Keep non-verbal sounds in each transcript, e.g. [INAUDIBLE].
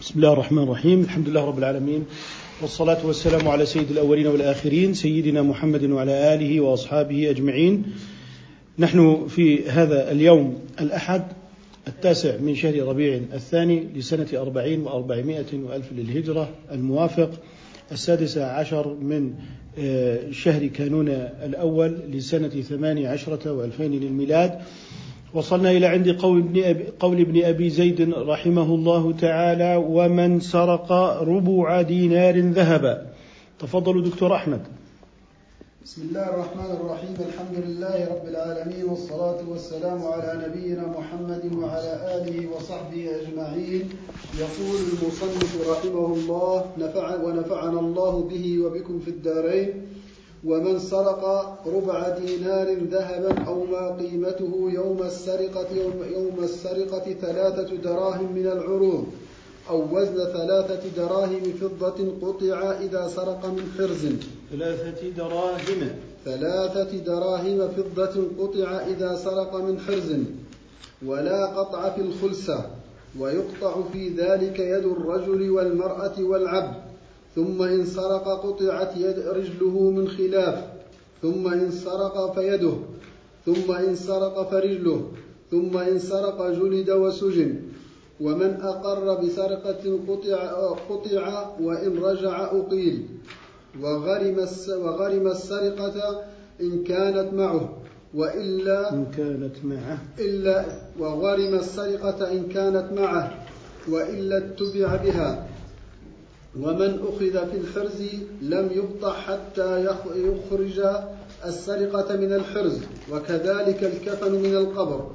بسم الله الرحمن الرحيم. الحمد لله رب العالمين. والصلاة والسلام على سيد الأولين والآخرين سيدنا محمد وعلى آله وأصحابه أجمعين. نحن في هذا اليوم الأحد التاسع من شهر ربيع الثاني لسنة أربعين وأربعمائة وألف للهجرة الموافق السادس عشر من آه، شهر كانون الأول لسنة ثمان عشرة وألفين للميلاد. وصلنا إلى عند قول ابن أبي, قول ابن أبي زيد رحمه الله تعالى ومن سرق ربع دينار ذهبا. تفضلوا دكتور أحمد. بسم الله الرحمن الرحيم الحمد لله رب العالمين والصلاة والسلام على نبينا محمد وعلى آله وصحبه أجمعين. يقول المصنف رحمه الله نفع ونفعنا الله به وبكم في الدارين. ومن سرق ربع دينار ذهبا أو ما قيمته يوم السرقة يوم, يوم السرقة ثلاثة دراهم من العروض أو وزن ثلاثة دراهم فضة قطع إذا سرق من حرز. ثلاثة دراهم. ثلاثة دراهم فضة قطع إذا سرق من حرز. ولا قطع في الخلسة ويقطع في ذلك يد الرجل والمرأة والعبد. ثم إن سرق قطعت يد رجله من خلاف ثم إن سرق فيده ثم إن سرق فرجله ثم إن سرق جلد وسجن. ومن أقر بسرقة قطع, قطع وإن رجع أقيل. وغرم, وغرم السرقة إن كانت معه وإلا إن كانت معه. إلا وغرم السرقة إن كانت معه وإلا اتبع بها. ومن أخذ في الحرز لم يقطع حتى يخرج السرقة من الحرز وكذلك الكفن من القبر.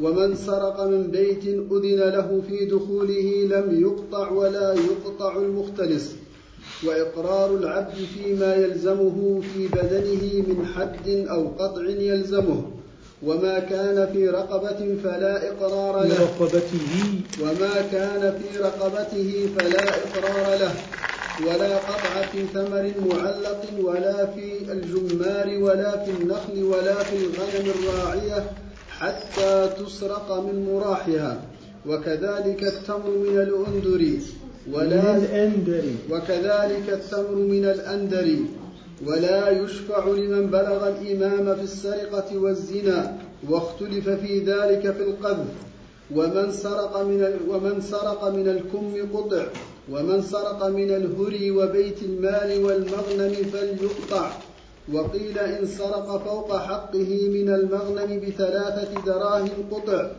ومن سرق من بيت أذن له في دخوله لم يقطع ولا يقطع المختلس. وإقرار العبد فيما يلزمه في بدنه من حد أو قطع يلزمه. وما كان في رقبة فلا إقرار له. رقبته. وما كان في رقبته فلا إقرار له. ولا قطع في ثمر معلق ولا في الجمار ولا في النخل ولا في الغنم الراعية حتى تسرق من مراحها. وكذلك التمر من الأندر. ولا الأندر. وكذلك التمر من الأندر. ولا يشفع لمن بلغ الإمام في السرقة والزنا واختلف في ذلك في القذف. ومن سرق من ومن سرق من الكم قطع. ومن سرق من الهري وبيت المال والمغنم فليقطع. وقيل إن سرق فوق حقه من المغنم بثلاثة دراهم قطع.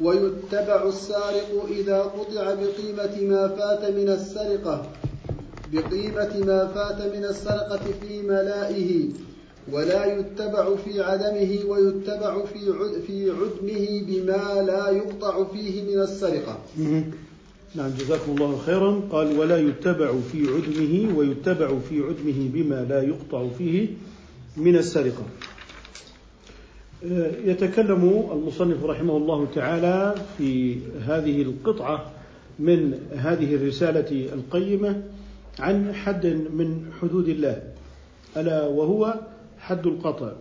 ويتبع السارق إذا قطع بقيمة ما فات من السرقة. بقيمة ما فات من السرقة في ملائه ولا يتبع في عدمه ويتبع في في عدمه بما لا يقطع فيه من السرقة. نعم جزاكم الله خيرا قال ولا يتبع في عدمه ويتبع في عدمه بما لا يقطع فيه من السرقة. آه، يتكلم المصنف رحمه الله تعالى في هذه القطعة من هذه الرسالة القيمة عن حد من حدود الله ألا وهو حد القطع.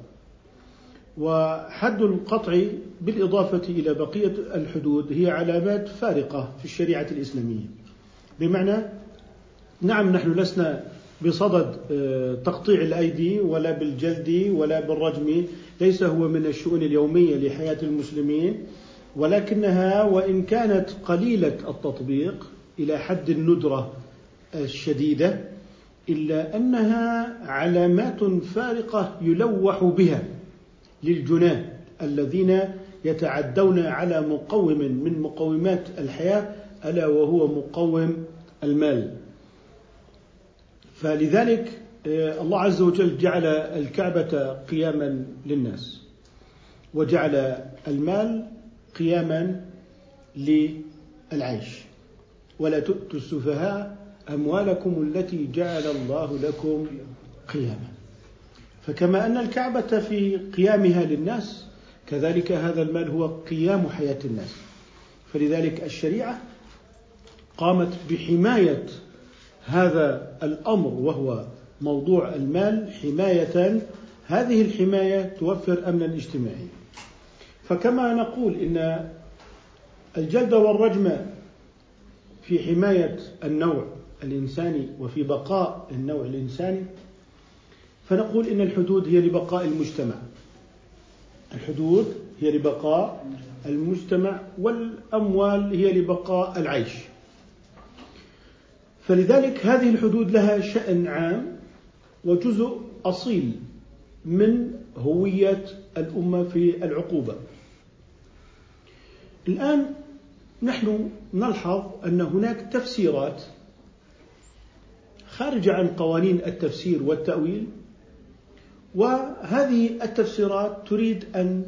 وحد القطع بالإضافة إلى بقية الحدود هي علامات فارقة في الشريعة الإسلامية. بمعنى نعم نحن لسنا بصدد آه، تقطيع الأيدي ولا بالجلد ولا بالرجم ليس هو من الشؤون اليومية لحياة المسلمين ولكنها وإن كانت قليلة التطبيق إلى حد الندرة الشديدة إلا أنها علامات فارقة يلوح بها للجناه الذين يتعدون على مقوم من مقومات الحياة ألا وهو مقوم المال. فلذلك آه، الله عز وجل جعل الكعبة قياما للناس وجعل المال قياما للعيش. ولا تؤتوا السفهاء أموالكم التي جعل الله لكم قياما. فكما أن الكعبة في قيامها للناس كذلك هذا المال هو قيام حياة الناس. فلذلك الشريعة قامت بحماية هذا الأمر وهو موضوع المال حماية. هذه الحماية توفر أمنا اجتماعيا فكما نقول إن الجلد والرجم في حماية النوع الإنساني وفي بقاء النوع الإنساني فنقول إن الحدود هي لبقاء المجتمع. الحدود هي لبقاء المجتمع والأموال هي لبقاء العيش. فلذلك هذه الحدود لها شأن عام وجزء أصيل من هوية الأمة في العقوبة. الآن نحن نلحظ أن هناك تفسيرات خارجة عن قوانين التفسير والتأويل وهذه التفسيرات تريد أن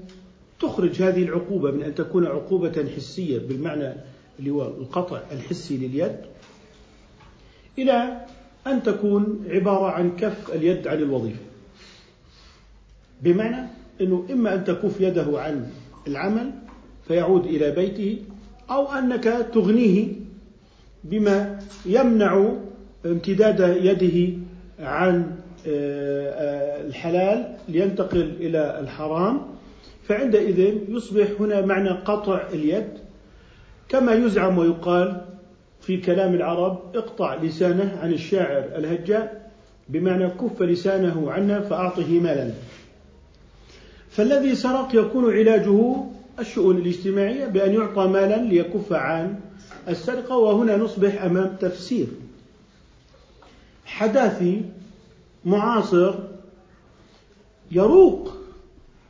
تخرج هذه العقوبة من أن تكون عقوبة حسية بالمعنى اللي هو القطع الحسي لليد إلى أن تكون عبارة عن كف اليد عن الوظيفة. بمعنى أنه إما أن تكف يده عن العمل فيعود إلى بيته أو أنك تغنيه بما يمنع امتداد يده عن آه، آه، الحلال لينتقل إلى الحرام. فعندئذ يصبح هنا معنى قطع اليد كما يزعم ويقال في كلام العرب اقطع لسانه عن الشاعر الهجاء بمعنى كف لسانه عنا فأعطه مالا. فالذي سرق يكون علاجه الشؤون الاجتماعية بأن يعطى مالا ليكف عن السرقة وهنا نصبح أمام تفسير. حداثي معاصر يروق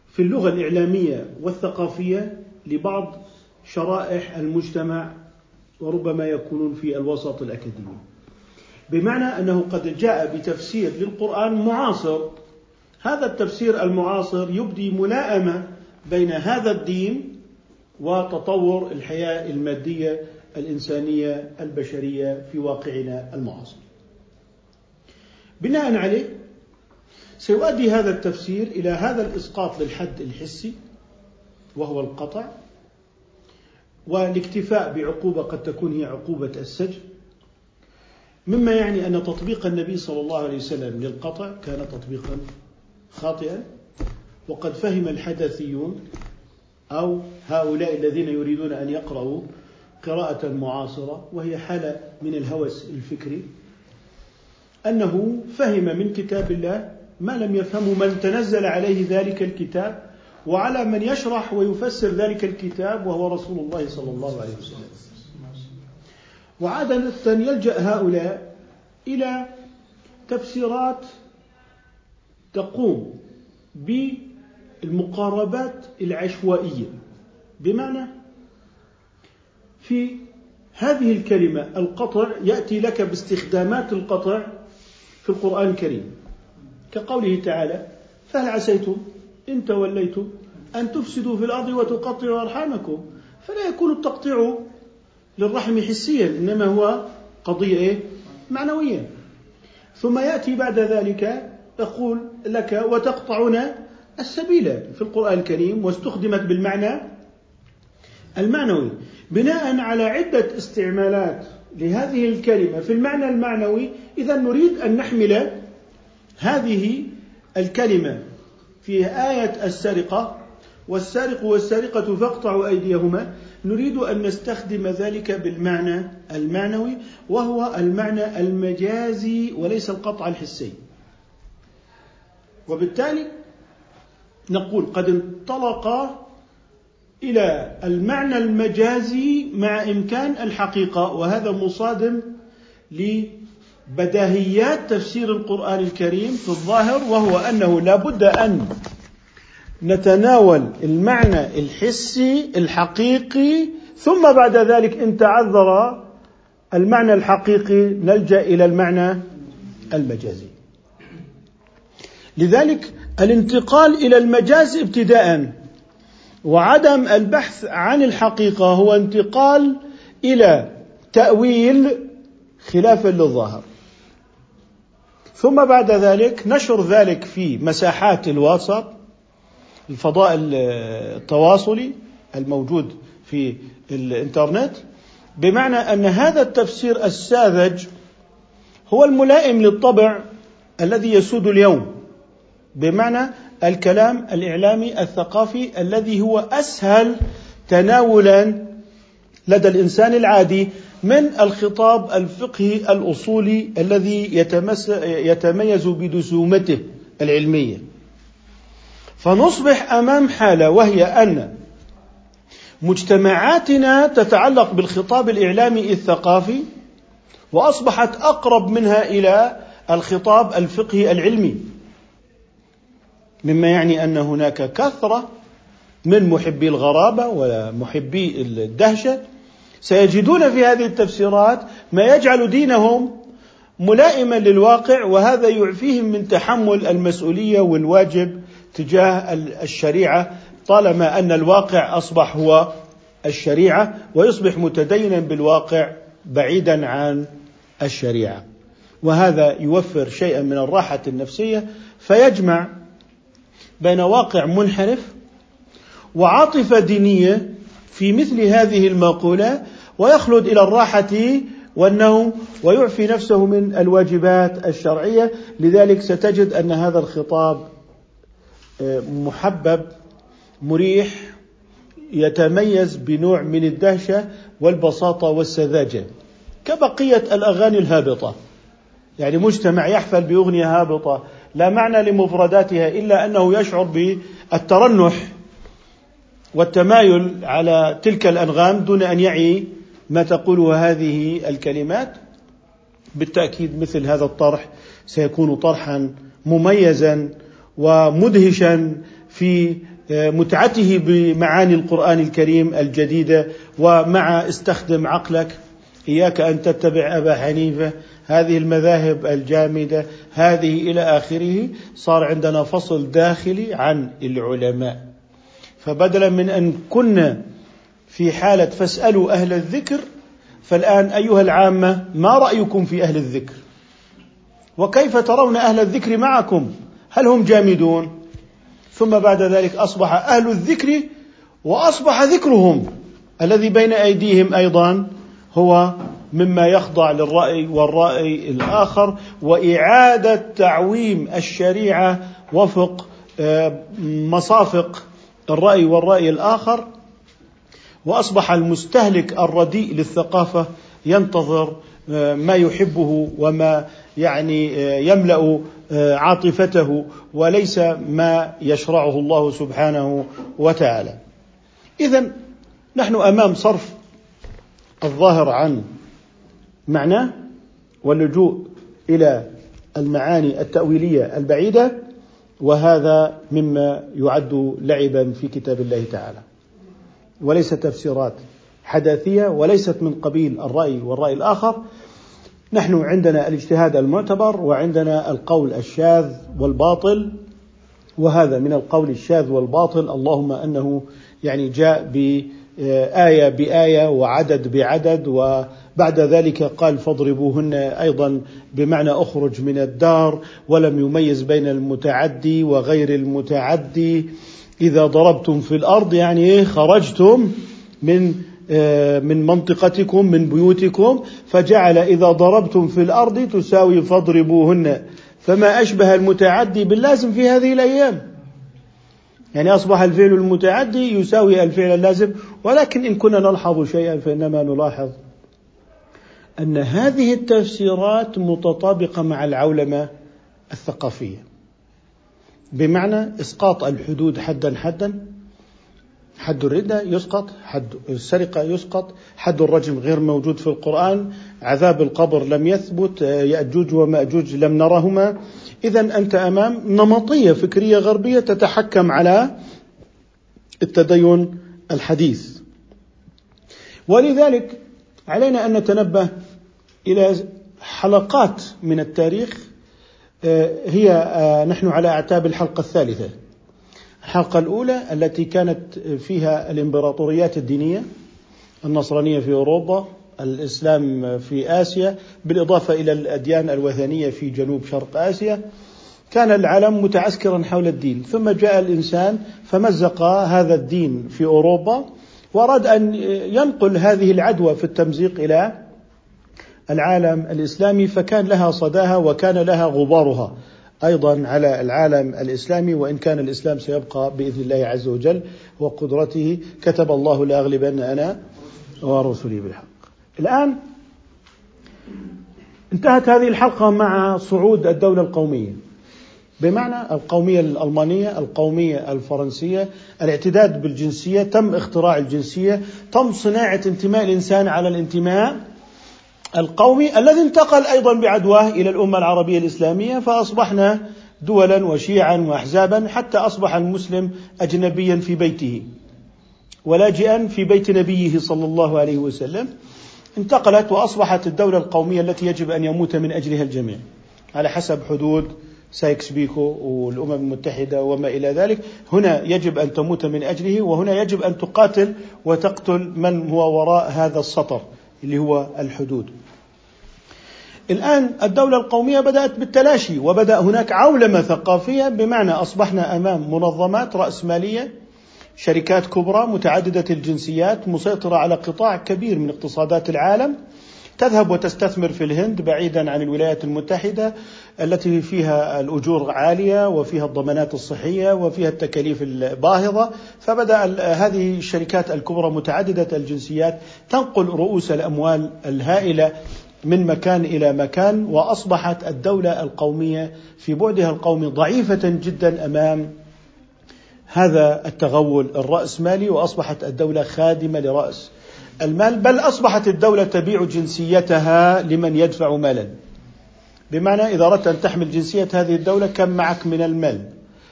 في اللغة الإعلامية والثقافية لبعض شرائح المجتمع وربما يكونون في الوسط الأكاديمي. بمعنى أنه قد جاء بتفسير للقرآن معاصر. هذا التفسير المعاصر يبدي ملائمة بين هذا الدين وتطور الحياة المادية الإنسانية البشرية في واقعنا المعاصر. بناء عليه سيؤدي هذا التفسير إلى هذا الإسقاط للحد الحسي وهو القطع والاكتفاء بعقوبة قد تكون هي عقوبة السجن مما يعني أن تطبيق النبي صلى الله عليه وسلم للقطع كان تطبيقا خاطئا وقد فهم الحدثيون أو هؤلاء الذين يريدون أن يقرأوا قراءة معاصرة وهي حالة من الهوس الفكري. أنه فهم من كتاب الله ما لم يفهمه من تنزل عليه ذلك الكتاب وعلى من يشرح ويفسر ذلك الكتاب وهو رسول الله صلى الله عليه وسلم. وعادة يلجأ هؤلاء إلى تفسيرات تقوم بالمقاربات العشوائية. بمعنى في هذه الكلمة القطع يأتي لك باستخدامات القطع في القرآن الكريم. كقوله تعالى فهل عسيتم إن توليتم أن تفسدوا في الأرض وتقطعوا أرحامكم؟ فلا يكون التقطيع للرحم حسيا إنما هو قضية إيه؟ معنوية. ثم يأتي بعد ذلك يقول لك وتقطعون السبيل في القرآن الكريم واستخدمت بالمعنى المعنوي بناء على عدة استعمالات لهذه الكلمة. في المعنى المعنوي إذا نريد أن نحمل هذه الكلمة في آية السرقة والسارق والسارقة فاقطعوا أيديهما. نريد أن نستخدم ذلك بالمعنى المعنوي وهو المعنى المجازي وليس القطع الحسي. وبالتالي نقول قد انطلق إلى المعنى المجازي مع إمكان الحقيقة وهذا مصادم لبداهيات تفسير القرآن الكريم في الظاهر وهو أنه لا بد أن نتناول المعنى الحسي الحقيقي ثم بعد ذلك إن تعذر المعنى الحقيقي نلجأ إلى المعنى المجازي. لذلك الانتقال إلى المجاز ابتداء وعدم البحث عن الحقيقة هو انتقال إلى تأويل خلافا للظاهر. ثم بعد ذلك نشر ذلك في مساحات الوسط الفضاء التواصلي الموجود في الإنترنت بمعنى أن هذا التفسير الساذج هو الملائم للطبع الذي يسود اليوم بمعنى الكلام الإعلامي الثقافي الذي هو أسهل تناولا لدى الإنسان العادي من الخطاب الفقهي الأصولي الذي يتميز بدسومته العلمية. فنصبح أمام حالة وهي أن مجتمعاتنا تتعلق بالخطاب الإعلامي الثقافي وأصبحت أقرب منها إلى الخطاب الفقهي العلمي. مما يعني أن هناك كثرة من محبي الغرابة ومحبي الدهشة. سيجدون في هذه التفسيرات ما يجعل دينهم ملائما للواقع وهذا يعفيهم من تحمل المسؤولية والواجب تجاه الشريعة طالما أن الواقع أصبح هو الشريعة ويصبح متدينا بالواقع بعيدا عن الشريعة. وهذا يوفر شيئا من الراحة النفسية فيجمع بين واقع منحرف وعاطفه دينية في مثل هذه المقولة ويخلد إلى الراحة والنوم ويعفي نفسه من الواجبات الشرعية. لذلك ستجد أن هذا الخطاب آه، محبب مريح يتميز بنوع من الدهشة والبساطة والسذاجة. كبقية الأغاني الهابطة. يعني مجتمع يحفل بأغنية هابطة. لا معنى لمفرداتها إلا أنه يشعر بالترنح والتمايل على تلك الأنغام دون أن يعي ما تقوله هذه الكلمات. بالتأكيد مثل هذا الطرح سيكون طرحا مميزا ومدهشا في متعته بمعاني القرآن الكريم الجديدة ومع استخدم عقلك إياك أن تتبع أبا حنيفة هذه المذاهب الجامدة هذه إلى آخره صار عندنا فصل داخلي عن العلماء. فبدلا من أن كنا في حالة فاسألوا أهل الذكر فالآن أيها العامة ما رأيكم في أهل الذكر؟ وكيف ترون أهل الذكر معكم؟ هل هم جامدون؟ ثم بعد ذلك أصبح أهل الذكر وأصبح ذكرهم الذي بين أيديهم أيضا هو مما يخضع للرأي والرأي الآخر وإعادة تعويم الشريعة وفق آه، مصافق الرأي والرأي الآخر. وأصبح المستهلك الرديء للثقافة ينتظر آه، ما يحبه وما يعني آه، يملأ عاطفته وليس ما يشرعه الله سبحانه وتعالى. اذا نحن أمام صرف الظاهر عن معناه واللجوء إلى المعاني التأويلية البعيدة وهذا مما يعد لعبا في كتاب الله تعالى. وليس تفسيرات حداثية وليست من قبيل الرأي والرأي الآخر. نحن عندنا الاجتهاد المعتبر وعندنا القول الشاذ والباطل. وهذا من القول الشاذ والباطل اللهم أنه يعني جاء بآية بآية وعدد بعدد وبعد ذلك قال فاضربوهن أيضا بمعنى أخرج من الدار ولم يميز بين المتعدي وغير المتعدي. إذا ضربتم في الأرض يعني إيه؟ خرجتم من آه، من منطقتكم من بيوتكم. فجعل إذا ضربتم في الأرض تساوي فاضربوهن. فما أشبه المتعدي باللازم في هذه الأيام. يعني أصبح الفعل المتعدي يساوي الفعل اللازم. ولكن إن كنا نلحظ شيئا فإنما نلاحظ أن هذه التفسيرات متطابقة مع العولمة الثقافية. بمعنى إسقاط الحدود حدا حدا حد الردة يسقط حد السرقة يسقط حد الرجم غير موجود في القرآن عذاب القبر لم يثبت يأجوج ومأجوج لم نرهما إذا أنت أمام نمطية فكرية غربية تتحكم على التدين الحديث. ولذلك علينا أن نتنبه إلى حلقات من التاريخ آه، هي آه، نحن على أعتاب الحلقة الثالثة. الحلقة الأولى التي كانت فيها الإمبراطوريات الدينية النصرانية في أوروبا الإسلام في آسيا بالإضافة إلى الأديان الوثنية في جنوب شرق آسيا. كان العالم متعسكرا حول الدين ثم جاء الإنسان فمزق هذا الدين في أوروبا وأراد أن ينقل هذه العدوى في التمزيق إلى العالم الإسلامي فكان لها صداها وكان لها غبارها. أيضا على العالم الإسلامي وإن كان الإسلام سيبقى بإذن الله عز وجل وقدرته كتب الله لأغلبن أنا ورسلي بالحق. الآن انتهت هذه الحلقة مع صعود الدولة القومية. بمعنى القومية الألمانية القومية الفرنسية الاعتداد بالجنسية تم اختراع الجنسية تم صناعة انتماء الإنسان على الانتماء. القومي الذي انتقل أيضا بعدواه إلى الأمة العربية الإسلامية فأصبحنا دولا وشيعا وأحزابا حتى أصبح المسلم أجنبيا في بيته ولاجئا في بيت نبيه صلى الله عليه وسلم. انتقلت وأصبحت الدولة القومية التي يجب أن يموت من أجلها الجميع على حسب حدود سايكس بيكو والأمم المتحدة وما إلى ذلك. هنا يجب أن تموت من أجله وهنا يجب أن تقاتل وتقتل من هو وراء هذا السطر اللي هو الحدود. الآن الدولة القومية بدأت بالتلاشي وبدأ هناك عولمة ثقافية بمعنى أصبحنا أمام منظمات رأسمالية شركات كبرى متعددة الجنسيات مسيطرة على قطاع كبير من اقتصادات العالم تذهب وتستثمر في الهند بعيدا عن الولايات المتحدة التي فيها الأجور عالية وفيها الضمانات الصحية وفيها التكاليف الباهظة. فبدأ هذه الشركات الكبرى متعددة الجنسيات تنقل رؤوس الأموال الهائلة من مكان إلى مكان وأصبحت الدولة القومية في بعدها القومي ضعيفة جدا أمام هذا التغول الرأسمالي وأصبحت الدولة خادمة لرأس المال. بل أصبحت الدولة تبيع جنسيتها لمن يدفع مالا بمعنى إذا أردت أن تحمل جنسية هذه الدولة كم معك من المال؟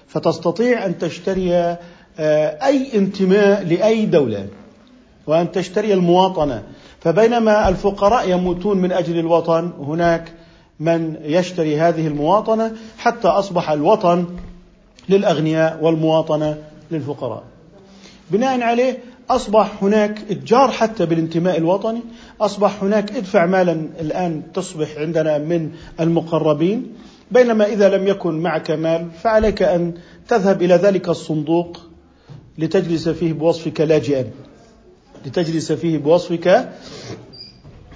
فتستطيع أن تشتري آه، أي انتماء لأي دولة وأن تشتري المواطنة. فبينما الفقراء يموتون من أجل الوطن هناك من يشتري هذه المواطنة حتى أصبح الوطن للأغنياء والمواطنة للفقراء. بناء عليه أصبح هناك إتجار حتى بالانتماء الوطني أصبح هناك ادفع مالا الآن تصبح عندنا من المقربين. بينما إذا لم يكن معك مال فعليك أن تذهب إلى ذلك الصندوق لتجلس فيه بوصفك لاجئا. لتجلس فيه بوصفك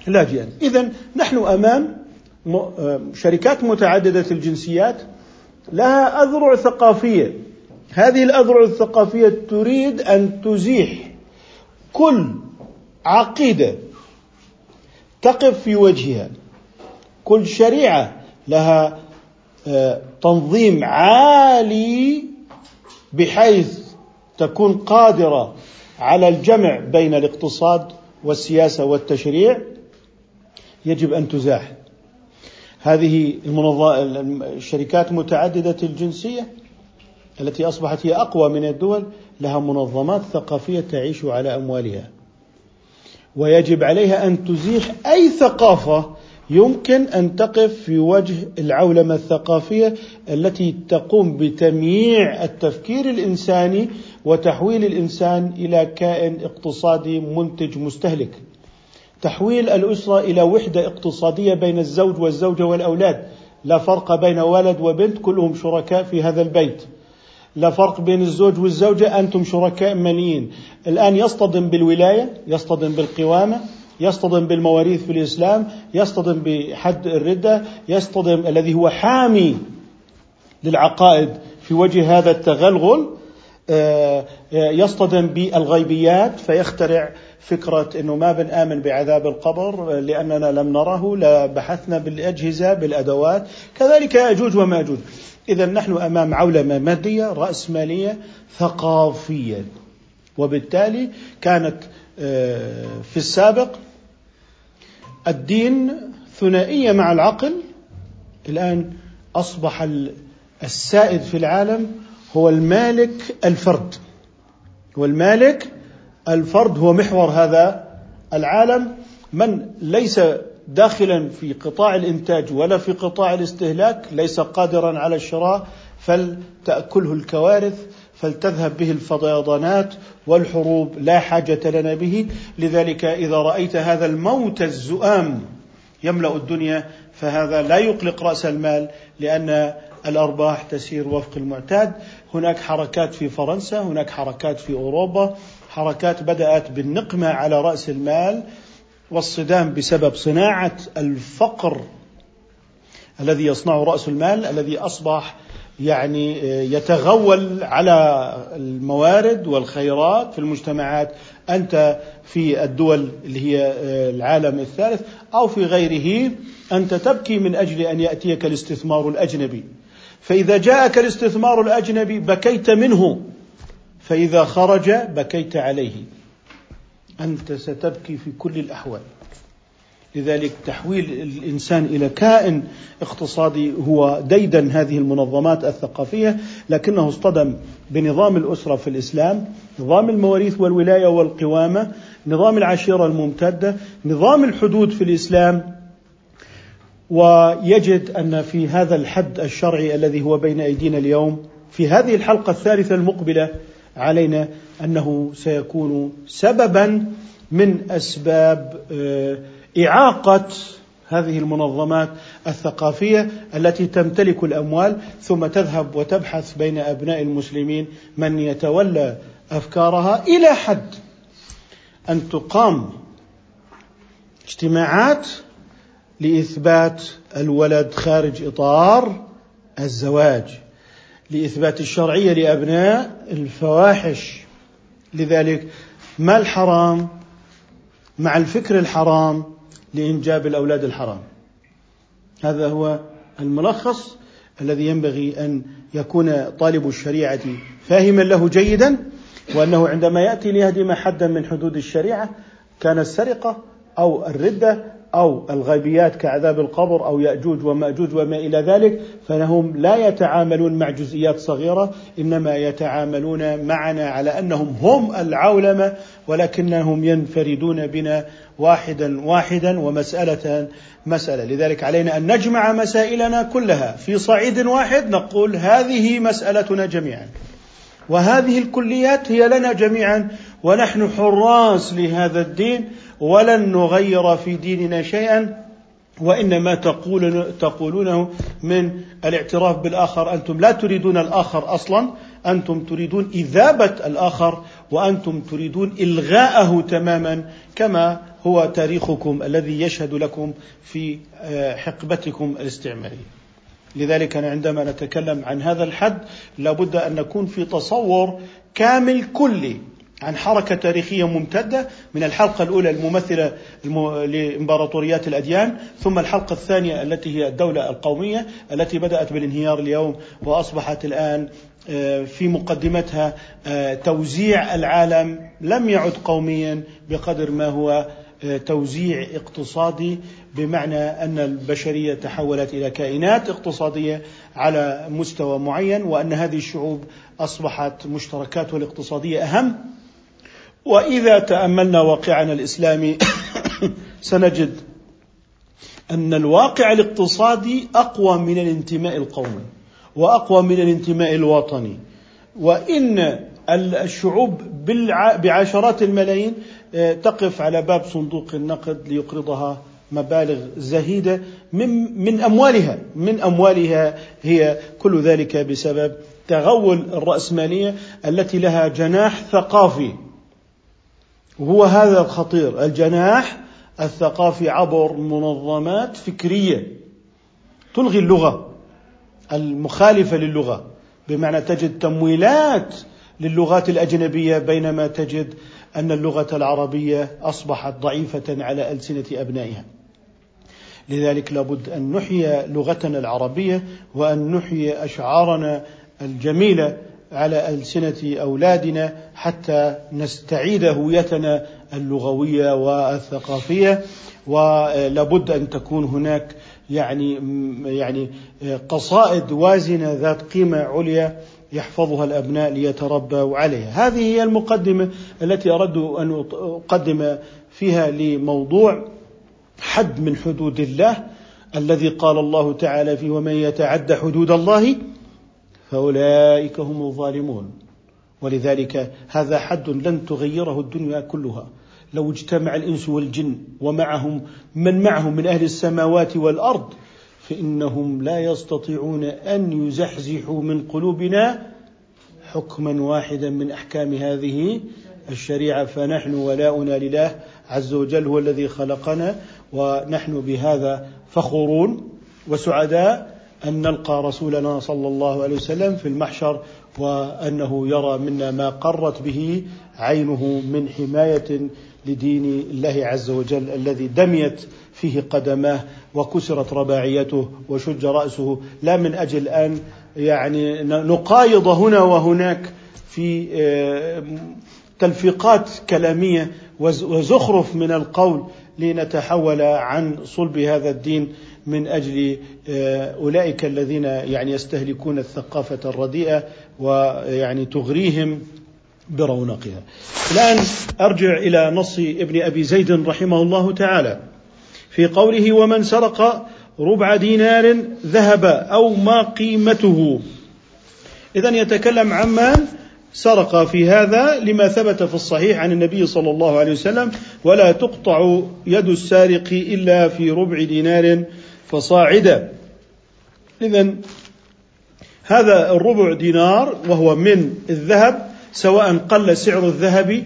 لاجئا. إذا نحن أمام شركات متعددة الجنسيات لها أذرع ثقافية. هذه الأذرع الثقافية تريد أن تزيح كل عقيدة تقف في وجهها. كل شريعة لها آه، تنظيم عالي بحيث تكون قادرة على الجمع بين الاقتصاد والسياسة والتشريع يجب أن تزاح هذه الشركات متعددة الجنسية التي أصبحت هي أقوى من الدول لها منظمات ثقافية تعيش على أموالها. ويجب عليها أن تزيح أي ثقافة يمكن أن تقف في وجه العولمة الثقافية التي تقوم بتمييع التفكير الإنساني وتحويل الإنسان إلى كائن اقتصادي منتج مستهلك. تحويل الأسرة إلى وحدة اقتصادية بين الزوج والزوجة والأولاد. لا فرق بين ولد وبنت كلهم شركاء في هذا البيت. لا فرق بين الزوج والزوجة أنتم شركاء ماليين الآن يصطدم بالولاية يصطدم بالقوامة يصطدم بالمواريث في الإسلام يصطدم بحد الردة يصطدم الذي هو حامي للعقائد في وجه هذا التغلغل. يصطدم بالغيبيات فيخترع فكرة أنه ما بنآمن بعذاب القبر لأننا لم نره لا بحثنا بالأجهزة بالأدوات. كذلك يأجوج وماجوج إذا نحن أمام عولمة مادية رأسمالية ثقافية. وبالتالي كانت آه، في السابق الدين ثنائية مع العقل. الآن أصبح السائد في العالم هو المالك الفرد. هو المالك الفرد هو محور هذا العالم. من ليس داخلا في قطاع الإنتاج ولا في قطاع الاستهلاك ليس قادرا على الشراء فلتأكله الكوارث فلتذهب به الفيضانات والحروب لا حاجة لنا به. لذلك إذا رأيت هذا الموت الزؤام يملأ الدنيا فهذا لا يقلق رأس المال لأن الأرباح تسير وفق المعتاد. هناك حركات في فرنسا هناك حركات في أوروبا. حركات بدأت بالنقمة على رأس المال والصدام بسبب صناعة الفقر الذي يصنعه رأس المال الذي أصبح يعني يتغول على الموارد والخيرات في المجتمعات. أنت في الدول اللي هي العالم الثالث أو في غيره أنت تبكي من أجل أن يأتيك الاستثمار الأجنبي. فإذا جاءك الاستثمار الأجنبي بكيت منه. فإذا خرج بكيت عليه. أنت ستبكي في كل الأحوال. لذلك تحويل الإنسان إلى كائن اقتصادي هو ديدن هذه المنظمات الثقافية لكنه اصطدم بنظام الأسرة في الإسلام، نظام المواريث والولاية والقوامة، نظام العشيرة الممتدة، نظام الحدود في الإسلام. ويجد أن في هذا الحد الشرعي الذي هو بين أيدينا اليوم في هذه الحلقة الثالثة المقبلة علينا أنه سيكون سببا من أسباب آه، إعاقة هذه المنظمات الثقافية التي تمتلك الأموال ثم تذهب وتبحث بين أبناء المسلمين من يتولى أفكارها إلى حد أن تقام اجتماعات لإثبات الولد خارج إطار الزواج لإثبات الشرعية لأبناء الفواحش. لذلك ما الحرام مع الفكر الحرام لإنجاب الأولاد الحرام؟ هذا هو الملخص الذي ينبغي أن يكون طالب الشريعة فاهما له جيدا وأنه عندما يأتي ليهدم حدا من حدود الشريعة كان السرقة أو الردة أو الغيبيات كعذاب القبر أو يأجوج ومأجوج وما إلى ذلك فإنهم لا يتعاملون مع جزئيات صغيرة إنما يتعاملون معنا على أنهم هم العولمة ولكنهم ينفردون بنا واحدا واحدا ومسألة مسألة. لذلك علينا أن نجمع مسائلنا كلها في صعيد واحد نقول هذه مسألتنا جميعا وهذه الكليات هي لنا جميعا ونحن حراس لهذا الدين ولن نغير في ديننا شيئا وإنما تقول تقولونه من الاعتراف بالآخر أنتم لا تريدون الآخر أصلا أنتم تريدون إذابة الآخر وأنتم تريدون إلغاءه تماما كما هو تاريخكم الذي يشهد لكم في آه، حقبتكم الاستعمارية. لذلك عندما نتكلم عن هذا الحد لابد أن نكون في تصور كامل كلي عن حركة تاريخية ممتدة من الحلقة الأولى الممثلة لإمبراطوريات الأديان ثم الحلقة الثانية التي هي الدولة القومية التي بدأت بالانهيار اليوم وأصبحت الآن آه، في مقدمتها آه، توزيع العالم لم يعد قوميا بقدر ما هو آه، توزيع اقتصادي بمعنى أن البشرية تحولت إلى كائنات اقتصادية على مستوى معين وأن هذه الشعوب أصبحت مشتركاتها الاقتصادية أهم وإذا تأملنا واقعنا الإسلامي [COUGHS] سنجد أن الواقع الاقتصادي أقوى من الانتماء القومي وأقوى من الانتماء الوطني. وإن الشعوب بعشرات الملايين آه، تقف على باب صندوق النقد ليقرضها مبالغ زهيدة من من أموالها. من أموالها هي كل ذلك بسبب تغول الرأسمالية التي لها جناح ثقافي. وهو هذا الخطير الجناح الثقافي عبر منظمات فكرية تلغي اللغة المخالفة للغة بمعنى تجد تمويلات للغات الأجنبية بينما تجد أن اللغة العربية أصبحت ضعيفة على ألسنة أبنائها. لذلك لابد أن نحيي لغتنا العربية وأن نحيي أشعارنا الجميلة على ألسنة أولادنا حتى نستعيد هويتنا اللغوية والثقافية ولابد أن تكون هناك يعني يعني قصائد وازنة ذات قيمة عليا يحفظها الأبناء ليتربوا عليها. هذه هي المقدمة التي أردت أن أقدم فيها لموضوع حد من حدود الله الذي قال الله تعالى فيه ومن يتعد حدود الله فأولئك هم الظالمون. ولذلك هذا حد لن تغيره الدنيا كلها. لو اجتمع الإنس والجن ومعهم من معهم من أهل السماوات والأرض فإنهم لا يستطيعون أن يزحزحوا من قلوبنا حكما واحدا من أحكام هذه الشريعة. فنحن ولاؤنا لله عز وجل هو الذي خلقنا ونحن بهذا فخورون وسعداء. أن نلقى رسولنا صلى الله عليه وسلم في المحشر وأنه يرى منا ما قرت به عينه من حماية لدين الله عز وجل الذي دميت فيه قدماه وكسرت رباعيته وشج رأسه. لا من أجل أن يعني نقايض هنا وهناك في آه، تلفيقات كلامية وزخرف من القول لنتحول عن صلب هذا الدين من أجل آه، أولئك الذين يعني يستهلكون الثقافة الرديئة ويعني تغريهم برونقها. الآن أرجع إلى نص ابن أبي زيد رحمه الله تعالى في قوله ومن سرق ربع دينار ذهب أو ما قيمته. اذا يتكلم عمن سرق في هذا لما ثبت في الصحيح عن النبي صلى الله عليه وسلم ولا تقطع يد السارق إلا في ربع دينار فصاعدا. اذا هذا الربع دينار وهو من الذهب سواء قل سعر الذهب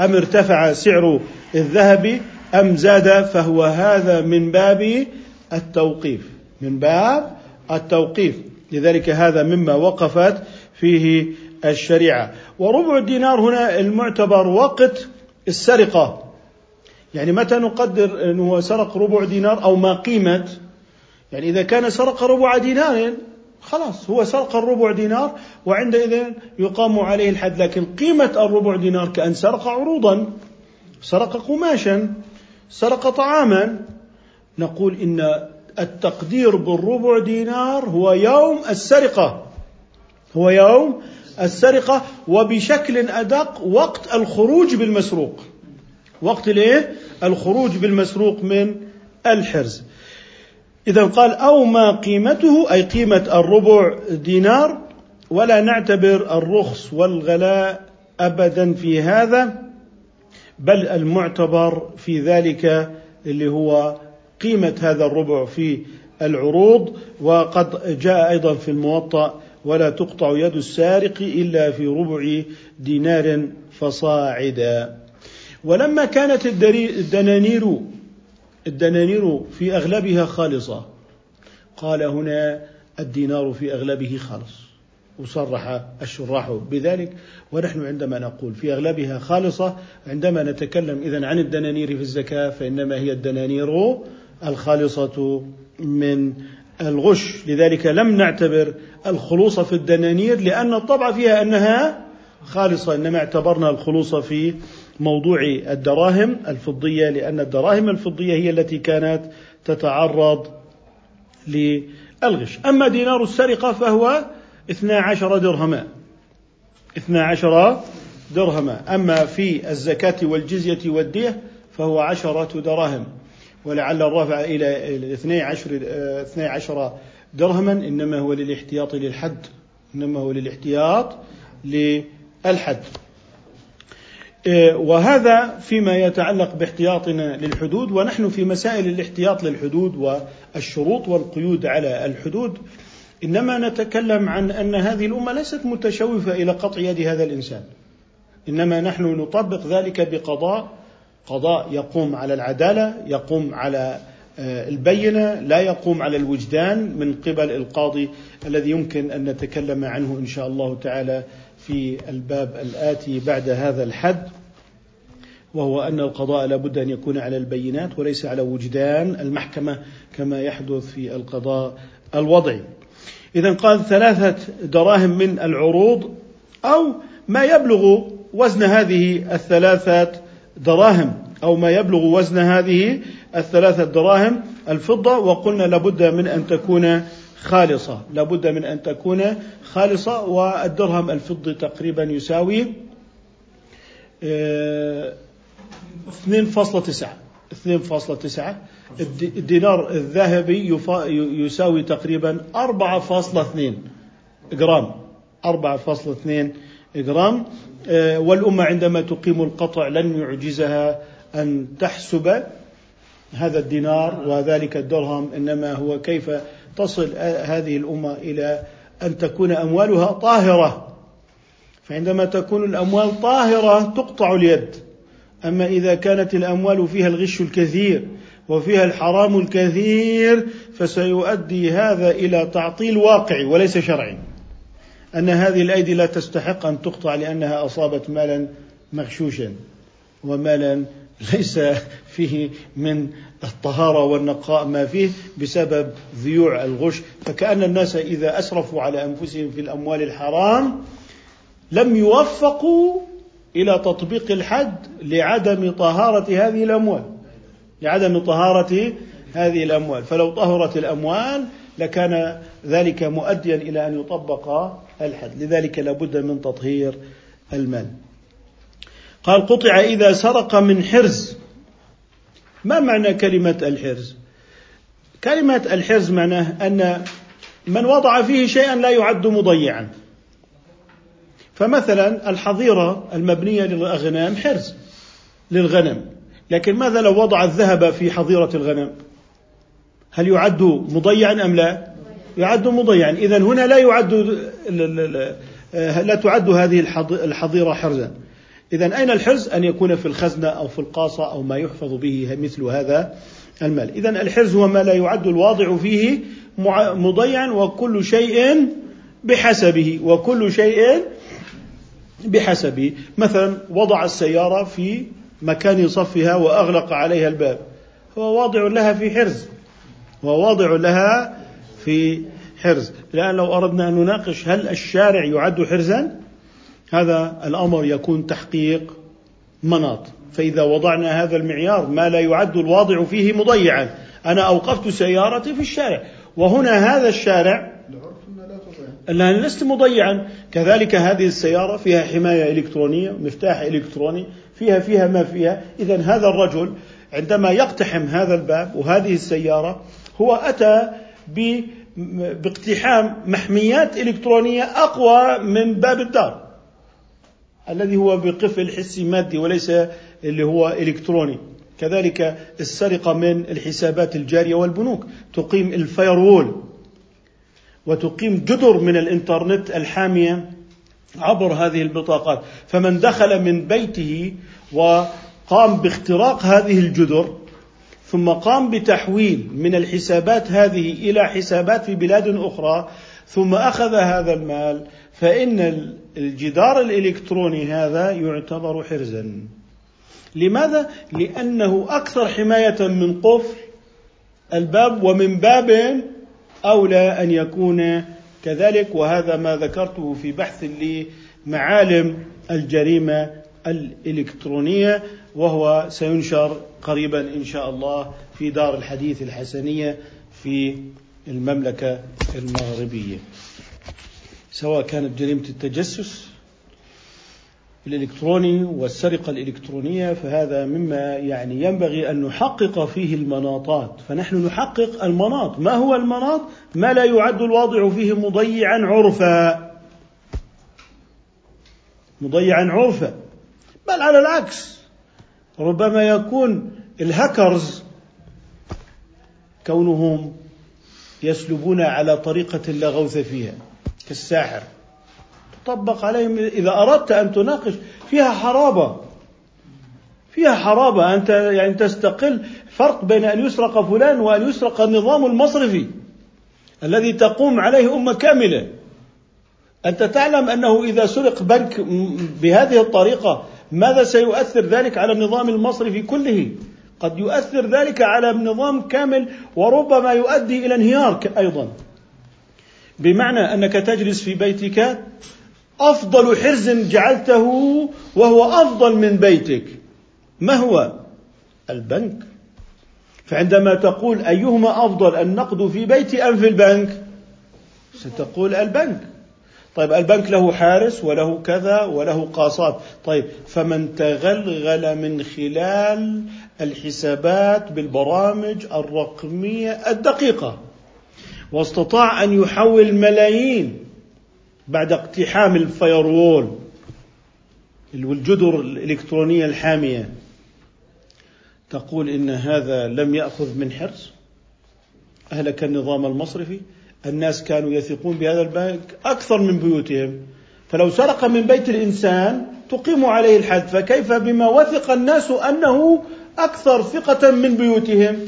أم ارتفع سعر الذهب أم زاد فهو هذا من باب التوقيف. من باب التوقيف. لذلك هذا مما وقفت فيه الشريعة. وربع الدينار هنا المعتبر وقت السرقة. يعني متى نقدر إنه سرق ربع دينار أو ما قيمة يعني إذا كان سرق ربع دينار خلاص هو سرق الربع دينار وعندئذ يقام عليه الحد لكن قيمة الربع دينار كأن سرق عروضا سرق قماشا سرق طعاما نقول إن التقدير بالربع دينار هو يوم السرقة هو يوم السرقة وبشكل أدق وقت الخروج بالمسروق وقت الايه؟ الخروج بالمسروق من الحرز إذا قال أو ما قيمته أي قيمة الربع دينار ولا نعتبر الرخص والغلاء أبدا في هذا بل المعتبر في ذلك اللي هو قيمة هذا الربع في العروض. وقد جاء أيضا في الموطأ ولا تقطع يد السارق إلا في ربع دينار فصاعدا. ولما كانت الدنانير الدنانير في أغلبها خالصة. قال هنا الدينار في أغلبه خالص. وصرح الشراح بذلك. ونحن عندما نقول في أغلبها خالصة عندما نتكلم إذا عن الدنانير في الزكاة فإنما هي الدنانير الخالصة من الغش. لذلك لم نعتبر الخلوص في الدنانير لأن الطبع فيها أنها خالصة. إنما اعتبرنا الخلوص في موضوع الدراهم الفضية لأن الدراهم الفضية هي التي كانت تتعرض للغش. أما دينار السرقة فهو 12 درهما. 12 درهما. أما في الزكاة والجزية والدية فهو عشرة دراهم. ولعل الرفع إلى 12 12 درهما إنما هو للاحتياط للحد. إنما هو للاحتياط للحد. وهذا فيما يتعلق باحتياطنا للحدود ونحن في مسائل الاحتياط للحدود والشروط والقيود على الحدود. إنما نتكلم عن أن هذه الأمة ليست متشوفة إلى قطع يد هذا الإنسان. إنما نحن نطبق ذلك بقضاء قضاء يقوم على العدالة يقوم على آه، البينة لا يقوم على الوجدان من قبل القاضي الذي يمكن أن نتكلم عنه إن شاء الله تعالى. في الباب الآتي بعد هذا الحد وهو أن القضاء لابد أن يكون على البينات وليس على وجدان المحكمة كما يحدث في القضاء الوضعي. إذا قال ثلاثة دراهم من العروض أو ما يبلغ وزن هذه الثلاثة دراهم أو ما يبلغ وزن هذه الثلاثة دراهم الفضة وقلنا لابد من أن تكون خالصة. لابد من أن تكون خالصة والدرهم الفضي تقريبا يساوي 2.9 2.9 الدينار الذهبي يساوي تقريبا 4.2 جرام. 4.2 جرام. آه، والأمة عندما تقيم القطع لن يعجزها أن تحسب هذا الدينار وذلك الدرهم إنما هو كيف تصل هذه الأمة إلى أن تكون أموالها طاهرة. فعندما تكون الأموال طاهرة تقطع اليد. أما إذا كانت الأموال فيها الغش الكثير وفيها الحرام الكثير فسيؤدي هذا إلى تعطيل واقعي وليس شرعي. أن هذه الأيدي لا تستحق أن تقطع لأنها أصابت مالا مغشوشا ومالا ليس فيه من الطهارة والنقاء ما فيه بسبب ذيوع الغش. فكأن الناس إذا أسرفوا على أنفسهم في الأموال الحرام لم يوفقوا إلى تطبيق الحد لعدم طهارة هذه الأموال. لعدم طهارة هذه الأموال. فلو طهرت الأموال لكان ذلك مؤديا إلى أن يطبق الحد. لذلك لابد من تطهير المال. قال قطع إذا سرق من حرز. ما معنى كلمة الحرز؟ كلمة الحرز معناه أن من وضع فيه شيئا لا يعد مضيعا. فمثلا الحظيرة المبنية للأغنام حرز للغنم لكن ماذا لو وضع الذهب في حظيرة الغنم؟ هل يعد مضيعا أم لا؟ يعد مضيعا. إذا هنا لا يعد لا تعد هذه الحظيرة حرزا. إذا أين الحرز؟ أن يكون في الخزنة أو في القاصة أو ما يحفظ به مثل هذا المال. إذا الحرز هو ما لا يعد الواضع فيه مضيعا وكل شيء بحسبه وكل شيء بحسبه. مثلا وضع السيارة في مكان صفها وأغلق عليها الباب. هو واضع لها في حرز. هو واضع لها في حرز. الآن لو أردنا أن نناقش هل الشارع يعد حرزا؟ هذا الأمر يكون تحقيق مناط. فإذا وضعنا هذا المعيار ما لا يعد الواضع فيه مضيعا. أنا أوقفت سيارتي في الشارع. وهنا هذا الشارع أنها لست مضيعا. كذلك هذه السيارة فيها حماية إلكترونية مفتاح إلكتروني فيها فيها ما فيها. إذا هذا الرجل عندما يقتحم هذا الباب وهذه السيارة هو أتى باقتحام محميات إلكترونية أقوى من باب الدار. الذي هو بقفل حسي مادي وليس اللي هو إلكتروني. كذلك السرقة من الحسابات الجارية والبنوك. تقيم الفايرول وتقيم جدر من الإنترنت الحامية عبر هذه البطاقات. فمن دخل من بيته وقام باختراق هذه الجدر ثم قام بتحويل من الحسابات هذه إلى حسابات في بلاد أخرى ثم أخذ هذا المال فإن الجدار الإلكتروني هذا يعتبر حرزا لماذا؟ لأنه أكثر حماية من قفل الباب ومن باب أولى أن يكون كذلك وهذا ما ذكرته في بحث لمعالم الجريمة الإلكترونية وهو سينشر قريبا إن شاء الله في دار الحديث الحسنية في المملكة المغربية سواء كانت جريمة التجسس الإلكتروني والسرقة الإلكترونية فهذا مما يعني ينبغي أن نحقق فيه المناطات. فنحن نحقق المناط. ما هو المناط؟ ما لا يعد الواضع فيه مضيعا عرفا. مضيعا عرفا. بل على العكس. ربما يكون الهاكرز كونهم يسلبون على طريقة لا غوث فيها. كالساحر تطبق عليهم إذا أردت أن تناقش فيها حرابة. فيها حرابة. أنت يعني تستقل فرق بين أن يسرق فلان وأن يسرق النظام المصرفي الذي تقوم عليه أمة كاملة. أنت تعلم أنه إذا سرق بنك بهذه الطريقة ماذا سيؤثر ذلك على النظام المصرفي كله؟ قد يؤثر ذلك على النظام كامل وربما يؤدي إلى انهيار أيضا. بمعنى أنك تجلس في بيتك أفضل حرز جعلته وهو أفضل من بيتك. ما هو؟ البنك. فعندما تقول أيهما أفضل النقد في بيتي أم في البنك؟ ستقول البنك. طيب البنك له حارس وله كذا وله قاصات. طيب فمن تغلغل من خلال الحسابات بالبرامج الرقمية الدقيقة. واستطاع أن يحول ملايين بعد اقتحام الفيروول والجدر الإلكترونية الحامية. تقول إن هذا لم يأخذ من حرص أهلك النظام المصرفي. الناس كانوا يثقون بهذا البنك أكثر من بيوتهم. فلو سرق من بيت الإنسان تقيم عليه الحد. فكيف بما وثق الناس أنه أكثر ثقة من بيوتهم؟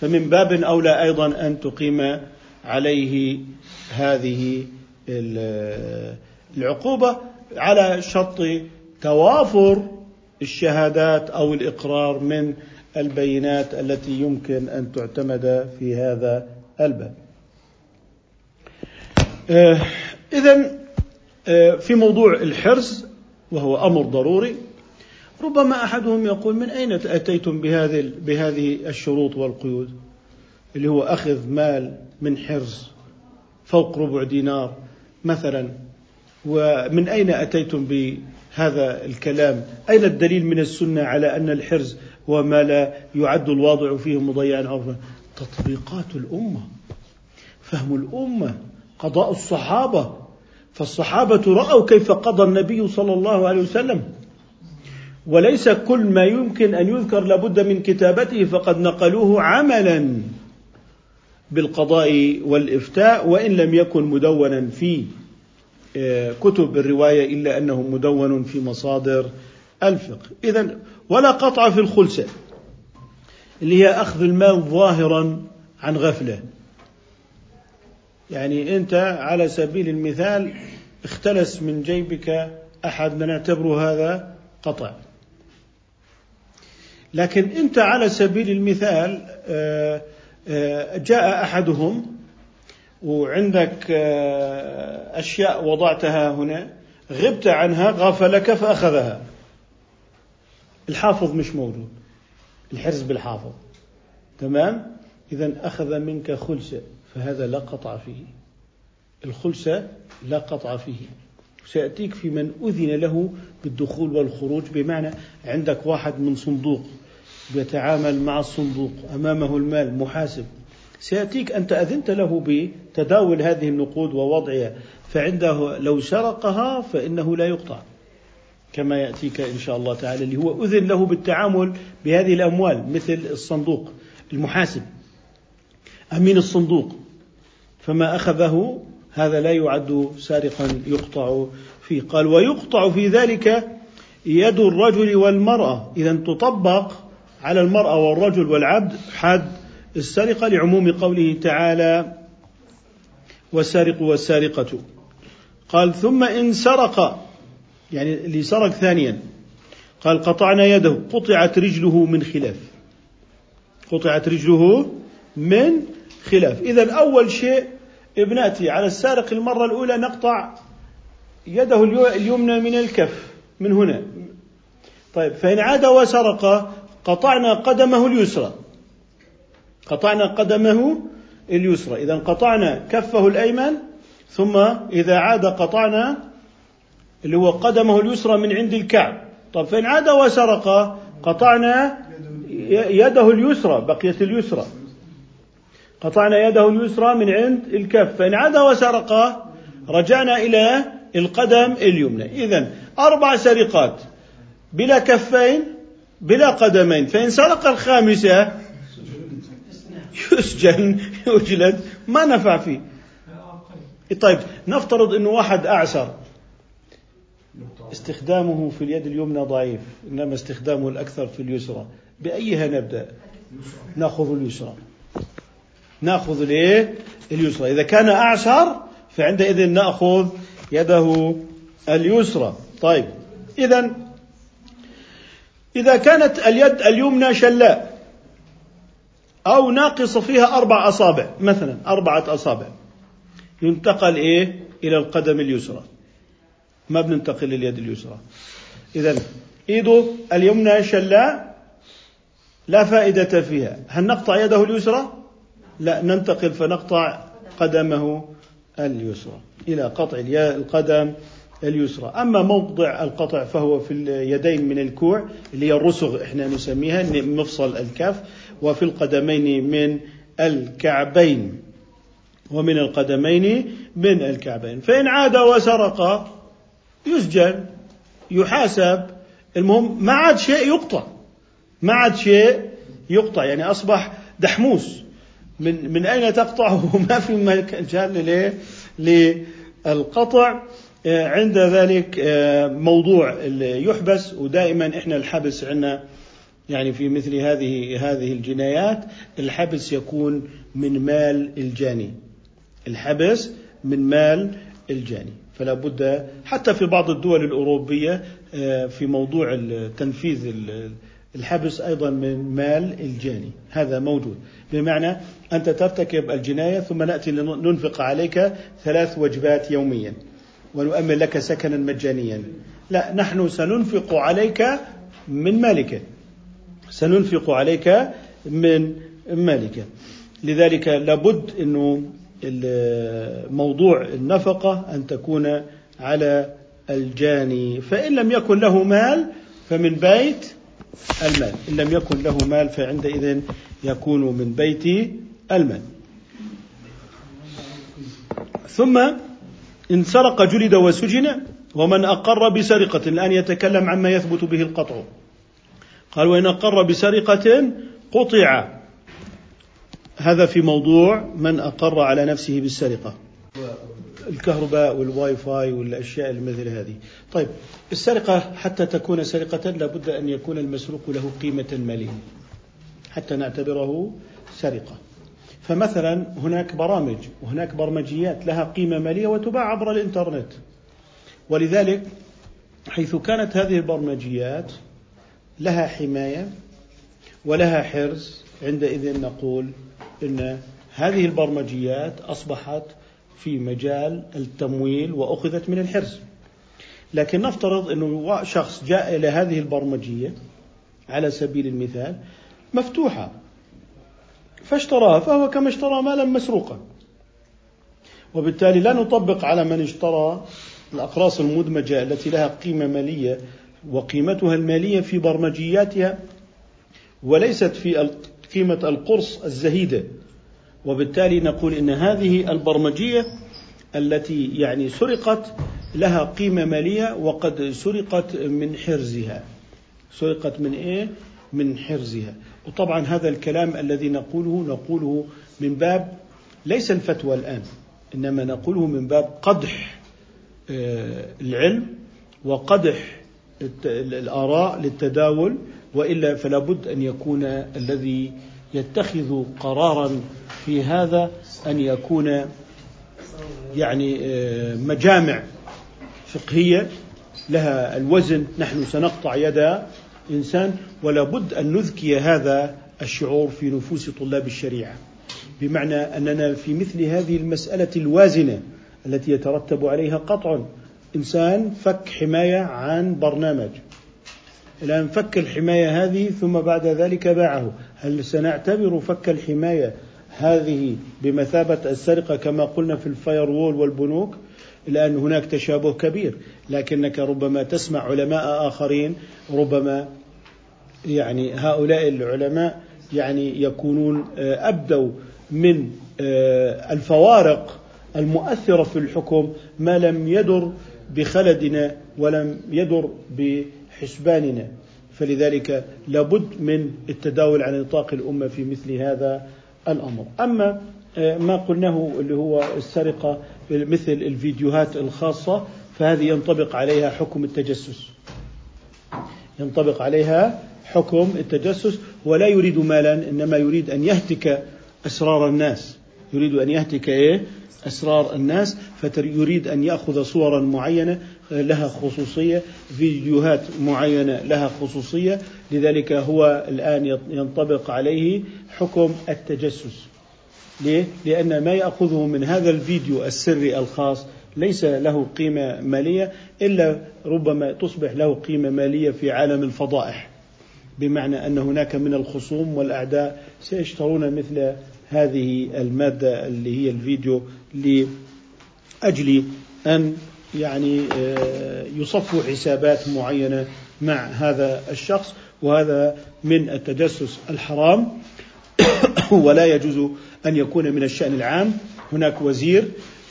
فمن باب أولى أيضا أن تقيم عليه هذه العقوبة على شرط توافر الشهادات أو الإقرار من البينات التي يمكن أن تعتمد في هذا الباب. آه، إذا آه، في موضوع الحرص وهو أمر ضروري ربما أحدهم يقول من أين أتيتم بهذه بهذه الشروط والقيود؟ اللي هو أخذ مال من حرز فوق ربع دينار مثلا. ومن أين أتيتم بهذا الكلام؟ أين الدليل من السنة على أن الحرز هو ما لا يعد الواضع فيه مضيعا أو تطبيقات الأمة فهم الأمة قضاء الصحابة. فالصحابة رأوا كيف قضى النبي صلى الله عليه وسلم. وليس كل ما يمكن أن يذكر لابد من كتابته فقد نقلوه عملا. بالقضاء والإفتاء وإن لم يكن مدونا في آه، كتب الرواية إلا أنه مدون في مصادر الفقه. إذا ولا قطع في الخلسة اللي هي أخذ المال ظاهرا عن غفلة. يعني أنت على سبيل المثال اختلس من جيبك أحد نعتبره هذا قطع. لكن أنت على سبيل المثال آه، جاء أحدهم وعندك آه، أشياء وضعتها هنا غبت عنها غفلك فأخذها. الحافظ مش موجود. الحرز بالحافظ. تمام؟ إذا أخذ منك خلسة فهذا لا قطع فيه. الخلسة لا قطع فيه. سيأتيك في من أذن له بالدخول والخروج بمعنى عندك واحد من صندوق يتعامل مع الصندوق أمامه المال محاسب. سيأتيك أنت أذنت له بتداول هذه النقود ووضعها فعنده لو سرقها فإنه لا يقطع. كما يأتيك إن شاء الله تعالى اللي هو أذن له بالتعامل بهذه الأموال مثل الصندوق المحاسب. أمين الصندوق فما أخذه هذا لا يعد سارقا يقطع فيه. قال ويقطع في ذلك يد الرجل والمرأة إذا تطبق على المرأة والرجل والعبد حد السرقة لعموم قوله تعالى والسارق والسارقة قال ثم إن سرق يعني اللي سرق ثانيا. قال قطعنا يده قطعت رجله من خلاف. قطعت رجله من خلاف. إذا أول شيء ابناتي على السارق المرة الأولى نقطع يده اليمنى من الكف من هنا. طيب فإن عاد وسرق قطعنا قدمه اليسرى. قطعنا قدمه اليسرى. إذا قطعنا كفه الأيمن ثم إذا عاد قطعنا اللي هو قدمه اليسرى من عند الكعب. طب فإن عاد وسرق قطعنا يده اليسرى بقيت اليسرى. قطعنا يده اليسرى من عند الكف. فإن عاد وسرق رجعنا إلى القدم اليمنى. إذا أربع سرقات بلا كفين بلا قدمين. فإن سرق الخامسة يسجن يجلد ما نفع فيه. طيب نفترض أنه واحد أعسر. استخدامه في اليد اليمنى ضعيف إنما استخدامه الأكثر في اليسرى. بأيها نبدأ؟ نأخذ اليسرى. نأخذ الإيه؟ اليسرى. إذا كان أعسر فعندئذ نأخذ يده اليسرى. طيب إذا إذا كانت اليد اليمنى شلاء أو ناقص فيها أربع أصابع مثلا أربعة أصابع ينتقل إيه؟ إلى القدم اليسرى. ما بننتقل لليد اليسرى. إذا إيده اليمنى شلاء لا فائدة فيها. هل نقطع يده اليسرى؟ لا ننتقل فنقطع قدمه اليسرى. إلى قطع القدم اليسرى. أما موضع القطع فهو في اليدين من الكوع اللي هي الرسغ إحنا نسميها مفصل الكف وفي القدمين من الكعبين ومن القدمين من الكعبين. فإن عاد وسرق يسجن يحاسب المهم ما عاد شيء يقطع. ما عاد شيء يقطع. يعني أصبح دحموس. من من أين تقطعه؟ [LAUGHS] ما في مجال للقطع. عند ذلك آه، موضوع يحبس ودائما إحنا الحبس عندنا يعني في مثل هذه هذه الجنايات الحبس يكون من مال الجاني. الحبس من مال الجاني. فلا بد حتى في بعض الدول الأوروبية آه، في موضوع تنفيذ الحبس أيضا من مال الجاني. هذا موجود. بمعنى أنت ترتكب الجناية ثم نأتي ننفق عليك ثلاث وجبات يوميا. ونؤمن لك سكنا مجانيا. لا نحن سننفق عليك من مالك. سننفق عليك من مالك. لذلك لابد إنه موضوع النفقة أن تكون على الجاني. فإن لم يكن له مال فمن بيت المال. إن لم يكن له مال فعندئذ يكون من بيت المال. ثم إن سرق جلد وسجن ومن أقر بسرقة الآن يتكلم عما يثبت به القطع. قال وإن أقر بسرقة قطع. هذا في موضوع من أقر على نفسه بالسرقة. الكهرباء والواي فاي والأشياء مثل هذه. طيب السرقة حتى تكون سرقة لابد أن يكون المسروق له قيمة مالية. حتى نعتبره سرقة. فمثلا هناك برامج وهناك برمجيات لها قيمة مالية وتباع عبر الإنترنت ولذلك حيث كانت هذه البرمجيات لها حماية ولها حرز عندئذ نقول إن هذه البرمجيات أصبحت في مجال التمويل وأخذت من الحرز. لكن نفترض انه شخص جاء إلى هذه البرمجية على سبيل المثال مفتوحة فاشتراها فهو كما اشترى مالا مسروقا. وبالتالي لا نطبق على من اشترى الأقراص المدمجة التي لها قيمة مالية وقيمتها المالية في برمجياتها وليست في قيمة القرص الزهيدة وبالتالي نقول إن هذه البرمجية التي يعني سرقت لها قيمة مالية وقد سرقت من حرزها سرقت من إيه؟ من حرزها وطبعا هذا الكلام الذي نقوله نقوله من باب ليس الفتوى الآن إنما نقوله من باب قدح آه، العلم وقدح الآراء للتداول وإلا فلا بد أن يكون الذي يتخذ قرارا في هذا أن يكون يعني آه، مجامع فقهية لها الوزن. نحن سنقطع يد إنسان ولا بد أن نذكي هذا الشعور في نفوس طلاب الشريعة. بمعنى أننا في مثل هذه المسألة الوازنة التي يترتب عليها قطع إنسان فك حماية عن برنامج. الآن فك الحماية هذه ثم بعد ذلك باعه. هل سنعتبر فك الحماية هذه بمثابة السرقة كما قلنا في الفاير وول والبنوك؟ الآن هناك تشابه كبير لكنك ربما تسمع علماء آخرين ربما يعني هؤلاء العلماء يعني يكونون آه، أبدوا من آه، الفوارق المؤثرة في الحكم ما لم يدر بخلدنا ولم يدر ب حسباننا فلذلك لابد من التداول على نطاق الأمة في مثل هذا الأمر. أما ما قلناه اللي هو السرقة مثل الفيديوهات الخاصة فهذه ينطبق عليها حكم التجسس. ينطبق عليها حكم التجسس ولا يريد مالا إنما يريد أن يهتك أسرار الناس. يريد أن يهتك إيه؟ أسرار الناس. فيريد أن يأخذ صورا معينة لها خصوصية فيديوهات معينة لها خصوصية. لذلك هو الآن ينطبق عليه حكم التجسس. ليه؟ لأن ما يأخذه من هذا الفيديو السري الخاص ليس له قيمة مالية إلا ربما تصبح له قيمة مالية في عالم الفضائح بمعنى أن هناك من الخصوم والأعداء سيشترون مثل هذه المادة اللي هي الفيديو لأجل أن يعني آه، يصفوا حسابات معينة مع هذا الشخص وهذا من التجسس الحرام [COUGHS] ولا يجوز أن يكون من الشأن العام. هناك وزير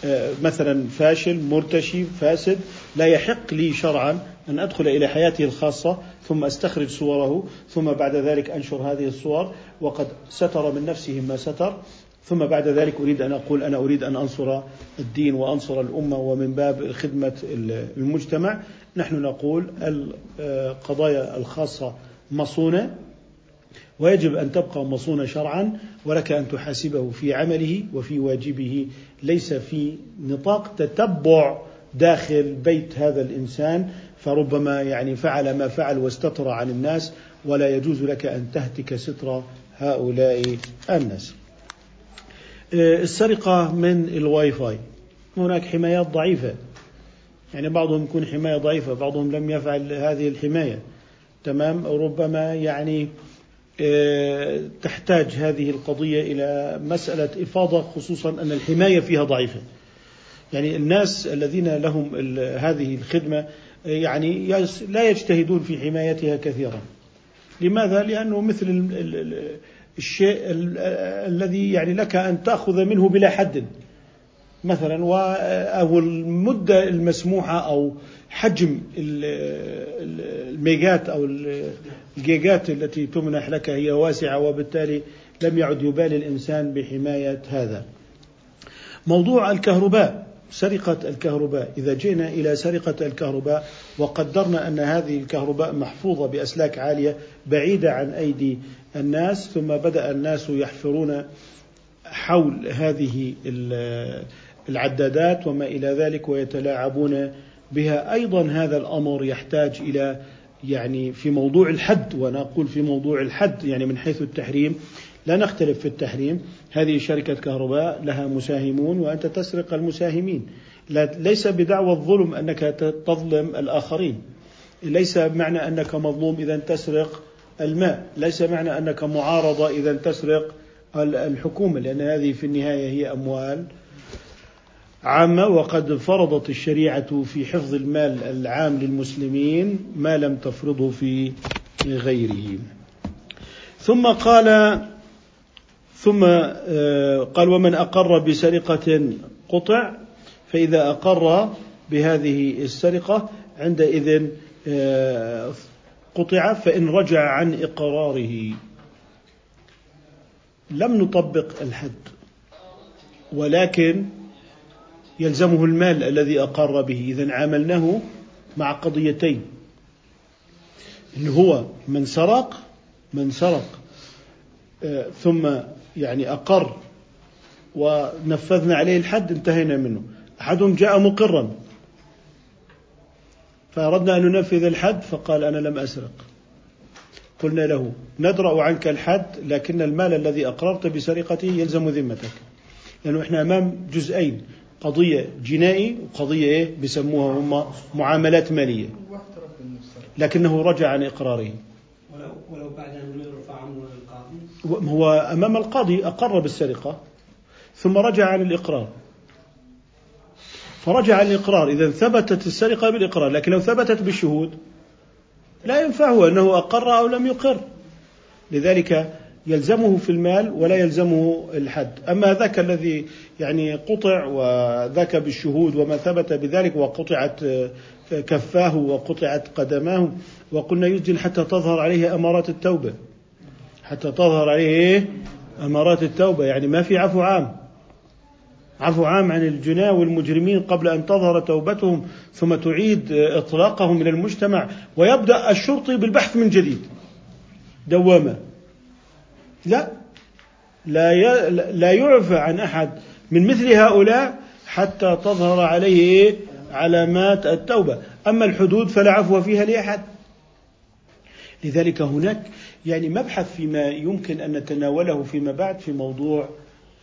آه، مثلا فاشل مرتشي فاسد لا يحق لي شرعا أن أدخل إلى حياته الخاصة ثم أستخرج صوره ثم بعد ذلك أنشر هذه الصور وقد ستر من نفسه ما ستر ثم بعد ذلك أريد أن أقول أنا أريد أن أنصر الدين وأنصر الأمة ومن باب خدمة المجتمع. نحن نقول القضايا الخاصة مصونة ويجب أن تبقى مصونة شرعا ولك أن تحاسبه في عمله وفي واجبه. ليس في نطاق تتبع داخل بيت هذا الإنسان فربما يعني فعل ما فعل واستتر عن الناس ولا يجوز لك أن تهتك ستر هؤلاء الناس. آه، السرقة من الواي فاي هناك حمايات ضعيفة. يعني بعضهم يكون حماية ضعيفة بعضهم لم يفعل هذه الحماية. تمام؟ ربما يعني تحتاج هذه القضية إلى مسألة إفاضة خصوصا أن الحماية فيها ضعيفة. يعني الناس الذين لهم هذه الخدمة يعني لا يجتهدون في حمايتها كثيرا. لماذا؟ لأنه مثل الشيء الذي يعني لك أن تأخذ منه بلا حد. مثلا أو المدة المسموحة أو حجم الميجات أو الجيجات التي تمنح لك هي واسعة وبالتالي لم يعد يبالي الإنسان بحماية هذا. موضوع الكهرباء سرقة الكهرباء. إذا جئنا إلى سرقة الكهرباء وقدرنا أن هذه الكهرباء محفوظة بأسلاك عالية بعيدة عن أيدي الناس ثم بدأ الناس يحفرون حول هذه العدادات وما إلى ذلك ويتلاعبون بها. أيضا هذا الأمر يحتاج إلى يعني في موضوع الحد وأنا أقول في موضوع الحد يعني من حيث التحريم لا نختلف في التحريم. هذه شركة كهرباء لها مساهمون وأنت تسرق المساهمين. ليس بدعوى الظلم أنك تظلم الآخرين. ليس معنى أنك مظلوم إذا تسرق الماء. ليس معنى أنك معارضة إذا تسرق الحكومة لأن هذه في النهاية هي أموال. عامة وقد فرضت الشريعة في حفظ المال العام للمسلمين ما لم تفرضه في غيره. ثم قال ثم آه، قال ومن أقر بسرقة قطع فإذا أقر بهذه السرقة عندئذ آه، قطع فإن رجع عن إقراره. لم نطبق الحد ولكن يلزمه المال الذي أقر به. إذا عاملناه مع قضيتين. إن هو من سرق من سرق آه، ثم يعني أقر ونفذنا عليه الحد انتهينا منه. أحدهم جاء مقرا. فأردنا أن ننفذ الحد فقال أنا لم أسرق. قلنا له ندرأ عنك الحد لكن المال الذي أقررت بسرقته يلزم ذمتك. لأنه إحنا أمام جزئين. قضية جنائي وقضية إيه؟ بيسموها هم معاملات مالية. لكنه رجع عن إقراره. ولو, ولو بعد أن يرفع عنه القاضي؟ هو أمام القاضي أقر بالسرقة ثم رجع عن الإقرار. فرجع عن الإقرار. إذا ثبتت السرقة بالإقرار. لكن لو ثبتت بالشهود لا ينفعه أنه أقر أو لم يقر. لذلك يلزمه في المال ولا يلزمه الحد. أما ذاك الذي يعني قطع وذاك بالشهود وما ثبت بذلك وقطعت كفاه وقطعت قدماه وقلنا يسجن حتى تظهر عليه أمارات التوبة. حتى تظهر عليه أمارات التوبة. يعني ما في عفو عام. عفو عام عن الجناة والمجرمين قبل أن تظهر توبتهم ثم تعيد إطلاقهم إلى المجتمع. ويبدأ الشرطي بالبحث من جديد. دوامة. لا. لا لا يعفى عن أحد من مثل هؤلاء حتى تظهر عليه علامات التوبة. أما الحدود فلا عفو فيها لأحد. لذلك هناك يعني مبحث فيما يمكن أن نتناوله فيما بعد في موضوع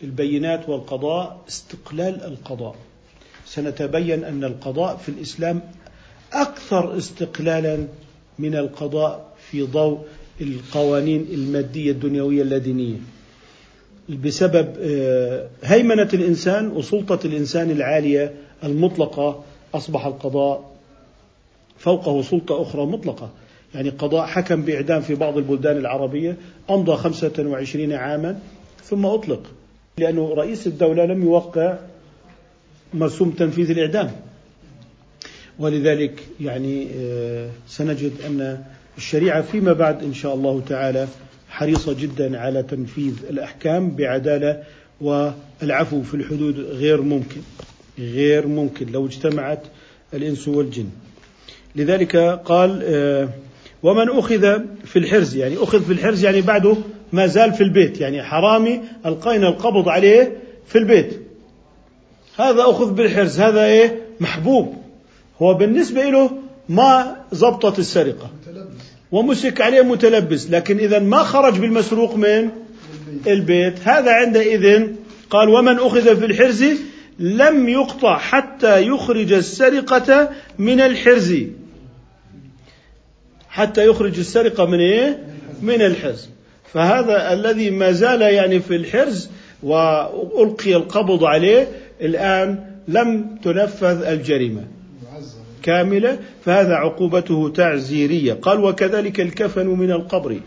البينات والقضاء استقلال القضاء. سنتبين أن القضاء في الإسلام أكثر استقلالا من القضاء في ضوء القوانين المادية الدنيوية اللادينية. بسبب آه، هيمنة الإنسان وسلطة الإنسان العالية المطلقة أصبح القضاء فوقه سلطة أخرى مطلقة. يعني قضاء حكم بإعدام في بعض البلدان العربية أمضى 25 عاما ثم أطلق لأنه رئيس الدولة لم يوقع مرسوم تنفيذ الإعدام. ولذلك يعني آه، سنجد أن الشريعة فيما بعد إن شاء الله تعالى حريصة جدا على تنفيذ الأحكام بعدالة والعفو في الحدود غير ممكن غير ممكن لو اجتمعت الإنس والجن. لذلك قال آه، ومن أخذ في الحرز يعني أخذ في الحرز يعني بعده ما زال في البيت يعني حرامي ألقينا القبض عليه في البيت. هذا أخذ بالحرز هذا إيه؟ محبوب. هو بالنسبة له ما زبطت السرقة. ومسك عليه متلبس لكن إذا ما خرج بالمسروق من البيت. هذا عندئذ قال ومن أخذ في الحرز لم يقطع حتى يخرج السرقة من الحرز. حتى يخرج السرقة من إيه؟ من الحرز. فهذا الذي ما زال يعني في الحرز وألقي القبض عليه الآن لم تنفذ الجريمة. كاملة فهذا عقوبته تعزيرية. قال وكذلك الكفن من القبر.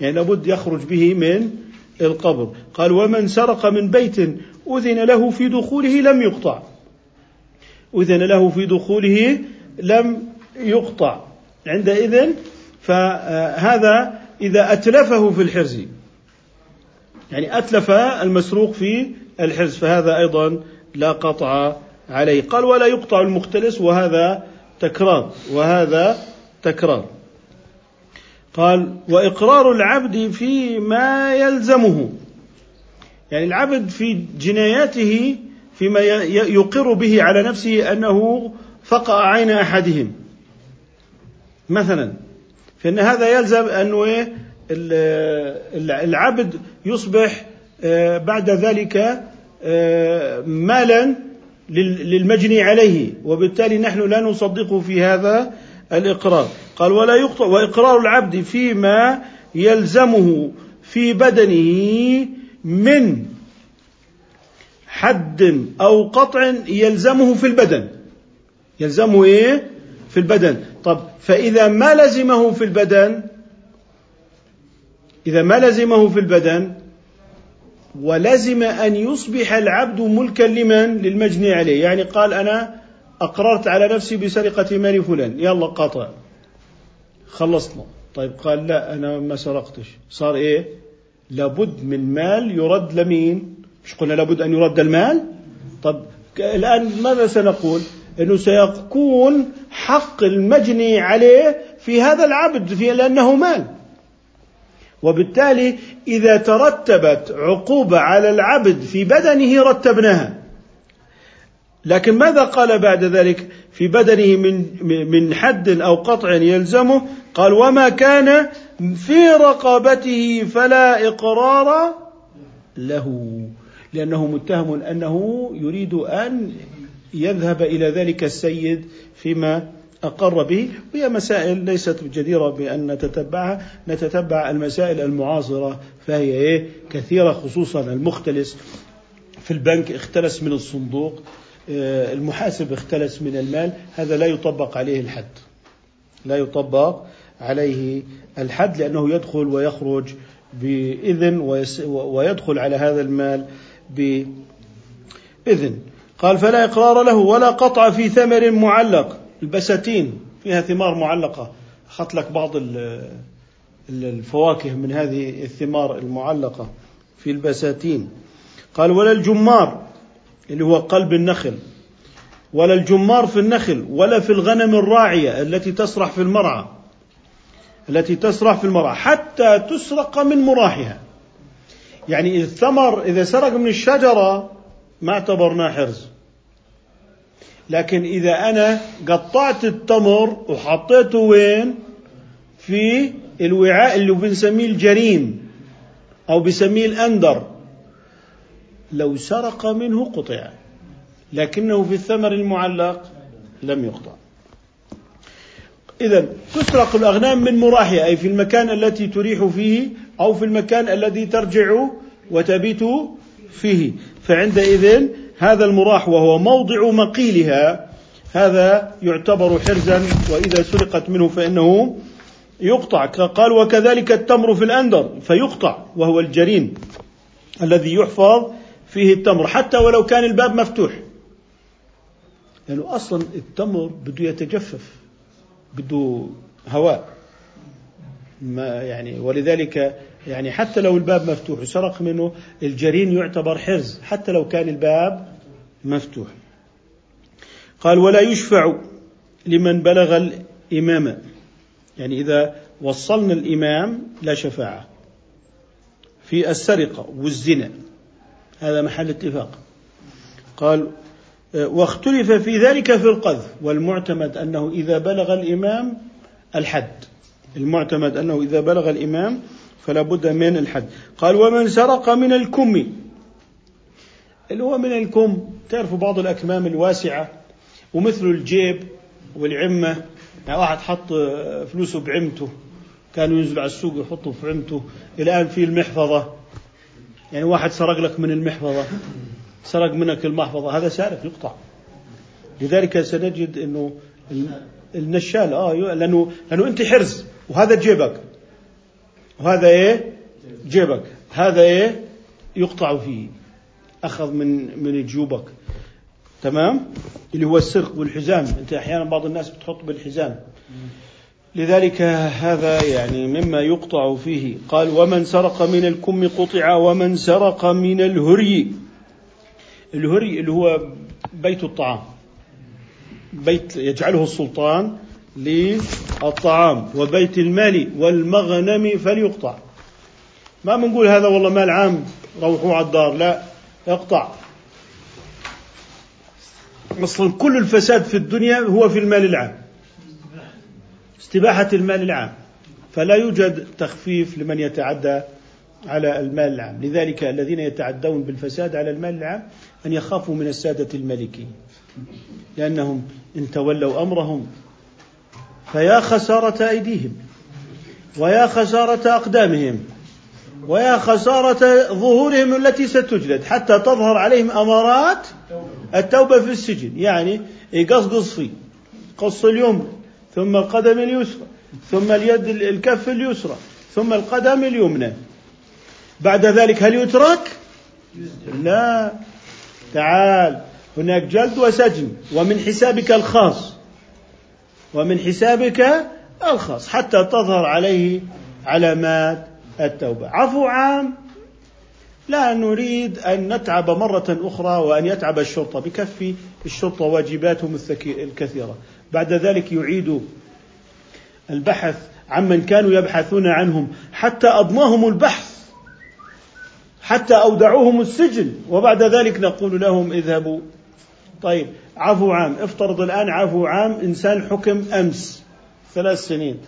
يعني لابد يخرج به من القبر. قال ومن سرق من بيت أذن له في دخوله لم يقطع. أذن له في دخوله لم يقطع. عندئذ فهذا إذا أتلفه في الحرز. يعني أتلف المسروق في الحرز فهذا أيضا لا قطع عليه. قال ولا يقطع المختلس وهذا تكرار وهذا تكرار. قال وإقرار العبد فيما يلزمه. يعني العبد في جناياته فيما يقر به على نفسه أنه فقع عين أحدهم. مثلا فإن هذا يلزم انه إيه؟ العبد يصبح آه، بعد ذلك آه، مالا للمجني عليه وبالتالي نحن لا نصدقه في هذا الإقرار. قال ولا يقطع وإقرار العبد فيما يلزمه في بدنه من حد أو قطع يلزمه في البدن. يلزمه إيه؟ في البدن. طب فإذا ما لزمه في البدن إذا ما لزمه في البدن ولزم أن يصبح العبد ملكا لمن؟ للمجني عليه. يعني قال أنا أقررت على نفسي بسرقة مال فلان. يلا قطع. خلصنا طيب قال لا أنا ما سرقتش. صار إيه؟ لابد من مال يرد لمين؟ مش قلنا لابد أن يرد المال؟ طب الآن ماذا سنقول؟ أنه سيكون حق المجني عليه في هذا العبد في لأنه مال. وبالتالي إذا ترتبت عقوبة على العبد في بدنه رتبناها. لكن ماذا قال بعد ذلك؟ في بدنه من من حد أو قطع يلزمه قال وما كان في رقبته فلا إقرار له لأنه متهم أنه يريد أن يذهب إلى ذلك السيد فيما أقر به وهي مسائل ليست جديرة بأن نتتبعها نتتبع المسائل المعاصرة فهي إيه؟ كثيرة خصوصا المختلس. في البنك اختلس من الصندوق آه، المحاسب اختلس من المال هذا لا يطبق عليه الحد. لا يطبق عليه الحد لأنه يدخل ويخرج بإذن ويدخل على هذا المال بإذن. قال فلا إقرار له ولا قطع في ثمر معلق. البساتين فيها ثمار معلقة. أخذت لك بعض الفواكه من هذه الثمار المعلقة في البساتين. قال ولا الجمار اللي هو قلب النخل. ولا الجمار في النخل ولا في الغنم الراعية التي تسرح في المرعى. التي تسرح في المرعى حتى تسرق من مراحها. يعني الثمر إذا سرق من الشجرة ما اعتبرناه حرز. لكن إذا أنا قطعت التمر وحطيته وين؟ في الوعاء اللي بنسميه الجرين أو بسميه الأندر. لو سرق منه قطع لكنه في الثمر المعلق لم يقطع. إذا تسرق الأغنام من مراحها أي في المكان التي تريح فيه أو في المكان الذي ترجع وتبيت فيه. فعندئذ هذا المراح وهو موضع مقيلها هذا يعتبر حرزا وإذا سرقت منه فإنه يقطع. قال وكذلك التمر في الأندر فيقطع وهو الجرين الذي يحفظ فيه التمر حتى ولو كان الباب مفتوح. لأنه أصلا التمر بده يتجفف بده هواء. ما يعني ولذلك يعني حتى لو الباب مفتوح وسرق منه الجرين يعتبر حرز حتى لو كان الباب مفتوح. قال ولا يشفع لمن بلغ الإمامة يعني إذا وصلنا الإمام لا شفاعة. في السرقة والزنا. هذا محل اتفاق. قال واختلف في ذلك في القذف والمعتمد أنه إذا بلغ الإمام الحد. المعتمد أنه إذا بلغ الإمام فلا بد من الحد. قال ومن سرق من الكم. اللي هو من الكم تعرفوا بعض الأكمام الواسعة ومثل الجيب والعمة. يعني واحد حط فلوسه بعمته كانوا ينزلوا على السوق يحطوا في عمته. الآن في المحفظة. يعني واحد سرق لك من المحفظة سرق منك المحفظة. هذا سارق يقطع. لذلك سنجد أنه النشال آه لأنه لأنه أنت حرز وهذا جيبك. وهذا إيه؟ جيبك. هذا إيه؟ يقطع فيه. أخذ من من جيوبك. تمام؟ اللي هو السرق والحزام. أنت أحيانا بعض الناس بتحط بالحزام. لذلك هذا يعني مما يقطع فيه. قال ومن سرق من الكم قطع ومن سرق من الهري. الهري اللي هو بيت الطعام. بيت يجعله السلطان. للطعام وبيت المال والمغنم فليقطع. ما بنقول هذا والله مال عام روحوا على الدار لا اقطع. أصلا كل الفساد في الدنيا هو في المال العام. استباحة المال العام. فلا يوجد تخفيف لمن يتعدى على المال العام. لذلك الذين يتعدون بالفساد على المال العام أن يخافوا من السادة الملكين لأنهم إن تولوا أمرهم فيا خسارة أيديهم ويا خسارة أقدامهم ويا خسارة ظهورهم التي ستجلد حتى تظهر عليهم أمارات التوبة في السجن. يعني يقصقص فيه قص اليمنى ثم القدم اليسرى ثم اليد الكف اليسرى ثم القدم اليمنى. بعد ذلك هل يترك؟ لا. تعال هناك جلد وسجن ومن حسابك الخاص. ومن حسابك الخاص حتى تظهر عليه علامات التوبة. عفو عام لا نريد أن نتعب مرة أخرى وأن يتعب الشرطة. بكفي الشرطة واجباتهم الكثيرة. بعد ذلك يعيد البحث عمن كانوا يبحثون عنهم. حتى أضناهم البحث حتى أودعوهم السجن. وبعد ذلك نقول لهم اذهبوا. طيب عفو عام. افترض الآن عفو عام إنسان حكم أمس ثلاث سنين.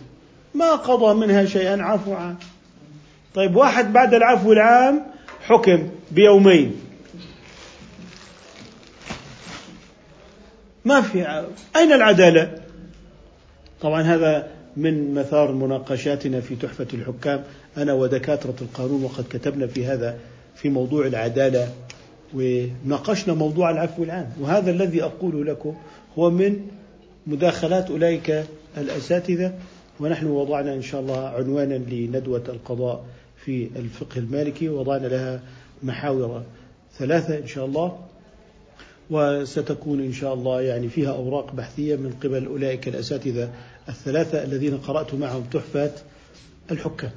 ما قضى منها شيئا عفو عام. طيب واحد بعد العفو العام حكم بيومين. ما في أين العدالة؟ طبعا هذا من مثار مناقشاتنا في تحفة الحكام. أنا ودكاترة القانون وقد كتبنا في هذا في موضوع العدالة وناقشنا موضوع العفو العام. وهذا الذي أقوله لكم هو من مداخلات أولئك الأساتذة ونحن وضعنا إن شاء الله عنوانا لندوة القضاء في الفقه المالكي وضعنا لها محاور ثلاثة إن شاء الله. وستكون إن شاء الله يعني فيها أوراق بحثية من قبل أولئك الأساتذة الثلاثة الذين قرأت معهم تحفة الحكام.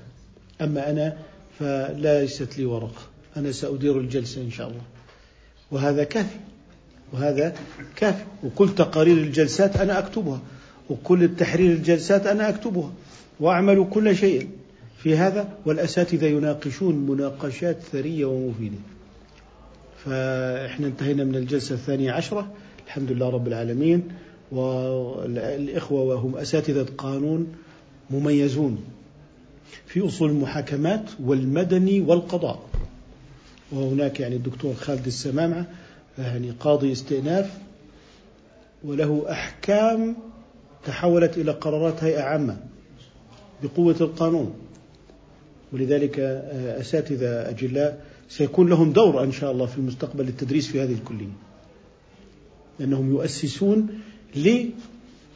أما أنا فليست لي ورقة أنا سأدير الجلسة إن شاء الله. وهذا كافي وهذا كافي. وكل تقارير الجلسات أنا أكتبها وكل التحرير الجلسات أنا أكتبها وأعمل كل شيء في هذا. والأساتذة يناقشون مناقشات ثرية ومفيدة. فإحنا انتهينا من الجلسة الثانية عشرة. الحمد لله رب العالمين. والإخوة وهم أساتذة قانون مميزون في أصول المحاكمات والمدني والقضاء. وهناك يعني الدكتور خالد السمامعة يعني قاضي استئناف وله أحكام تحولت إلى قرارات هيئة عامة بقوة القانون. ولذلك أساتذة أجلاء سيكون لهم دور إن شاء الله في المستقبل للتدريس في هذه الكلية. لأنهم يؤسسون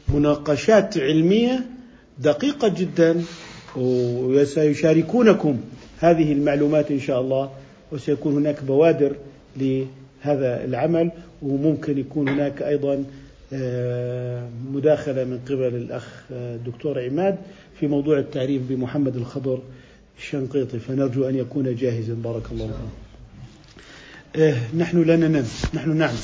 لمناقشات علمية دقيقة جدا وسيشاركونكم هذه المعلومات إن شاء الله وسيكون هناك بوادر لهذا العمل وممكن يكون هناك أيضا آه، مداخلة من قبل الأخ الدكتور عماد في موضوع التعريف بمحمد الخضر الشنقيطي. فنرجو أن يكون جاهزا. بارك الله فيكم آه، نحن لا ننام. نحن نعمل.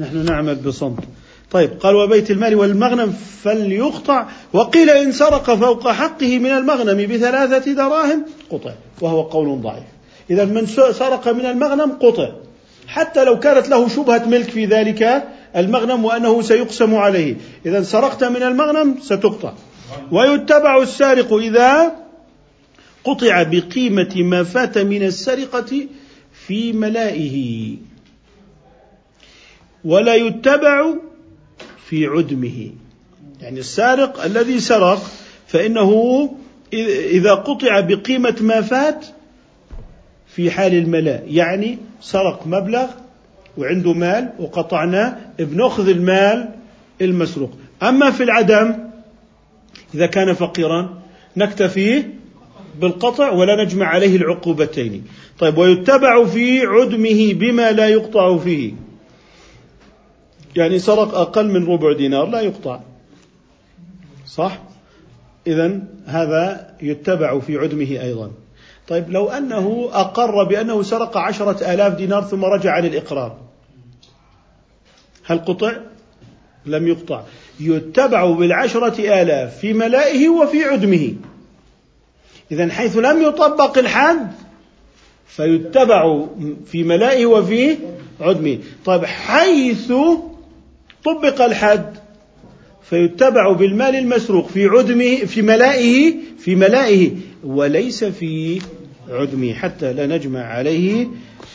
نحن نعمل بصمت. طيب قال وبيت المال والمغنم فليقطع. وقيل إن سرق فوق حقه من المغنم بثلاثة دراهم قطع. وهو قول ضعيف. إذا من سرق من المغنم قطع. حتى لو كانت له شبهة ملك في ذلك المغنم وأنه سيقسم عليه. إذا سرقت من المغنم ستقطع. ويتبع السارق إذا قطع بقيمة ما فات من السرقة في ملائه. ولا يتبع في عدمه. يعني السارق الذي سرق فإنه إذا قطع بقيمة ما فات في حال الملاء يعني سرق مبلغ وعنده مال وقطعناه بنأخذ المال المسروق. أما في العدم إذا كان فقيرا نكتفي بالقطع ولا نجمع عليه العقوبتين. طيب ويتبع في عدمه بما لا يقطع فيه. يعني سرق أقل من ربع دينار لا يقطع. صح؟ إذا هذا يتبع في عدمه أيضا. طيب لو أنه أقر بأنه سرق عشرة آلاف دينار ثم رجع عن الإقرار هل قطع؟ لم يقطع. يتبع بالعشرة آلاف في ملائه وفي عدمه. إذا حيث لم يطبق الحد فيتبع في ملائه وفي عدمه. طيب حيث طبق الحد فيتبع بالمال المسروق في عدمه في ملائه في ملائه وليس في عدمه حتى لا نجمع عليه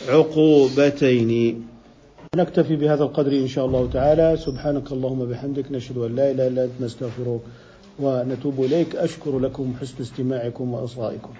عقوبتين. نكتفي بهذا القدر إن شاء الله تعالى. سبحانك اللهم بحمدك نشهد أن لا إله إلا أنت نستغفرك ونتوب إليك. أشكر لكم حسن استماعكم وإصغائكم.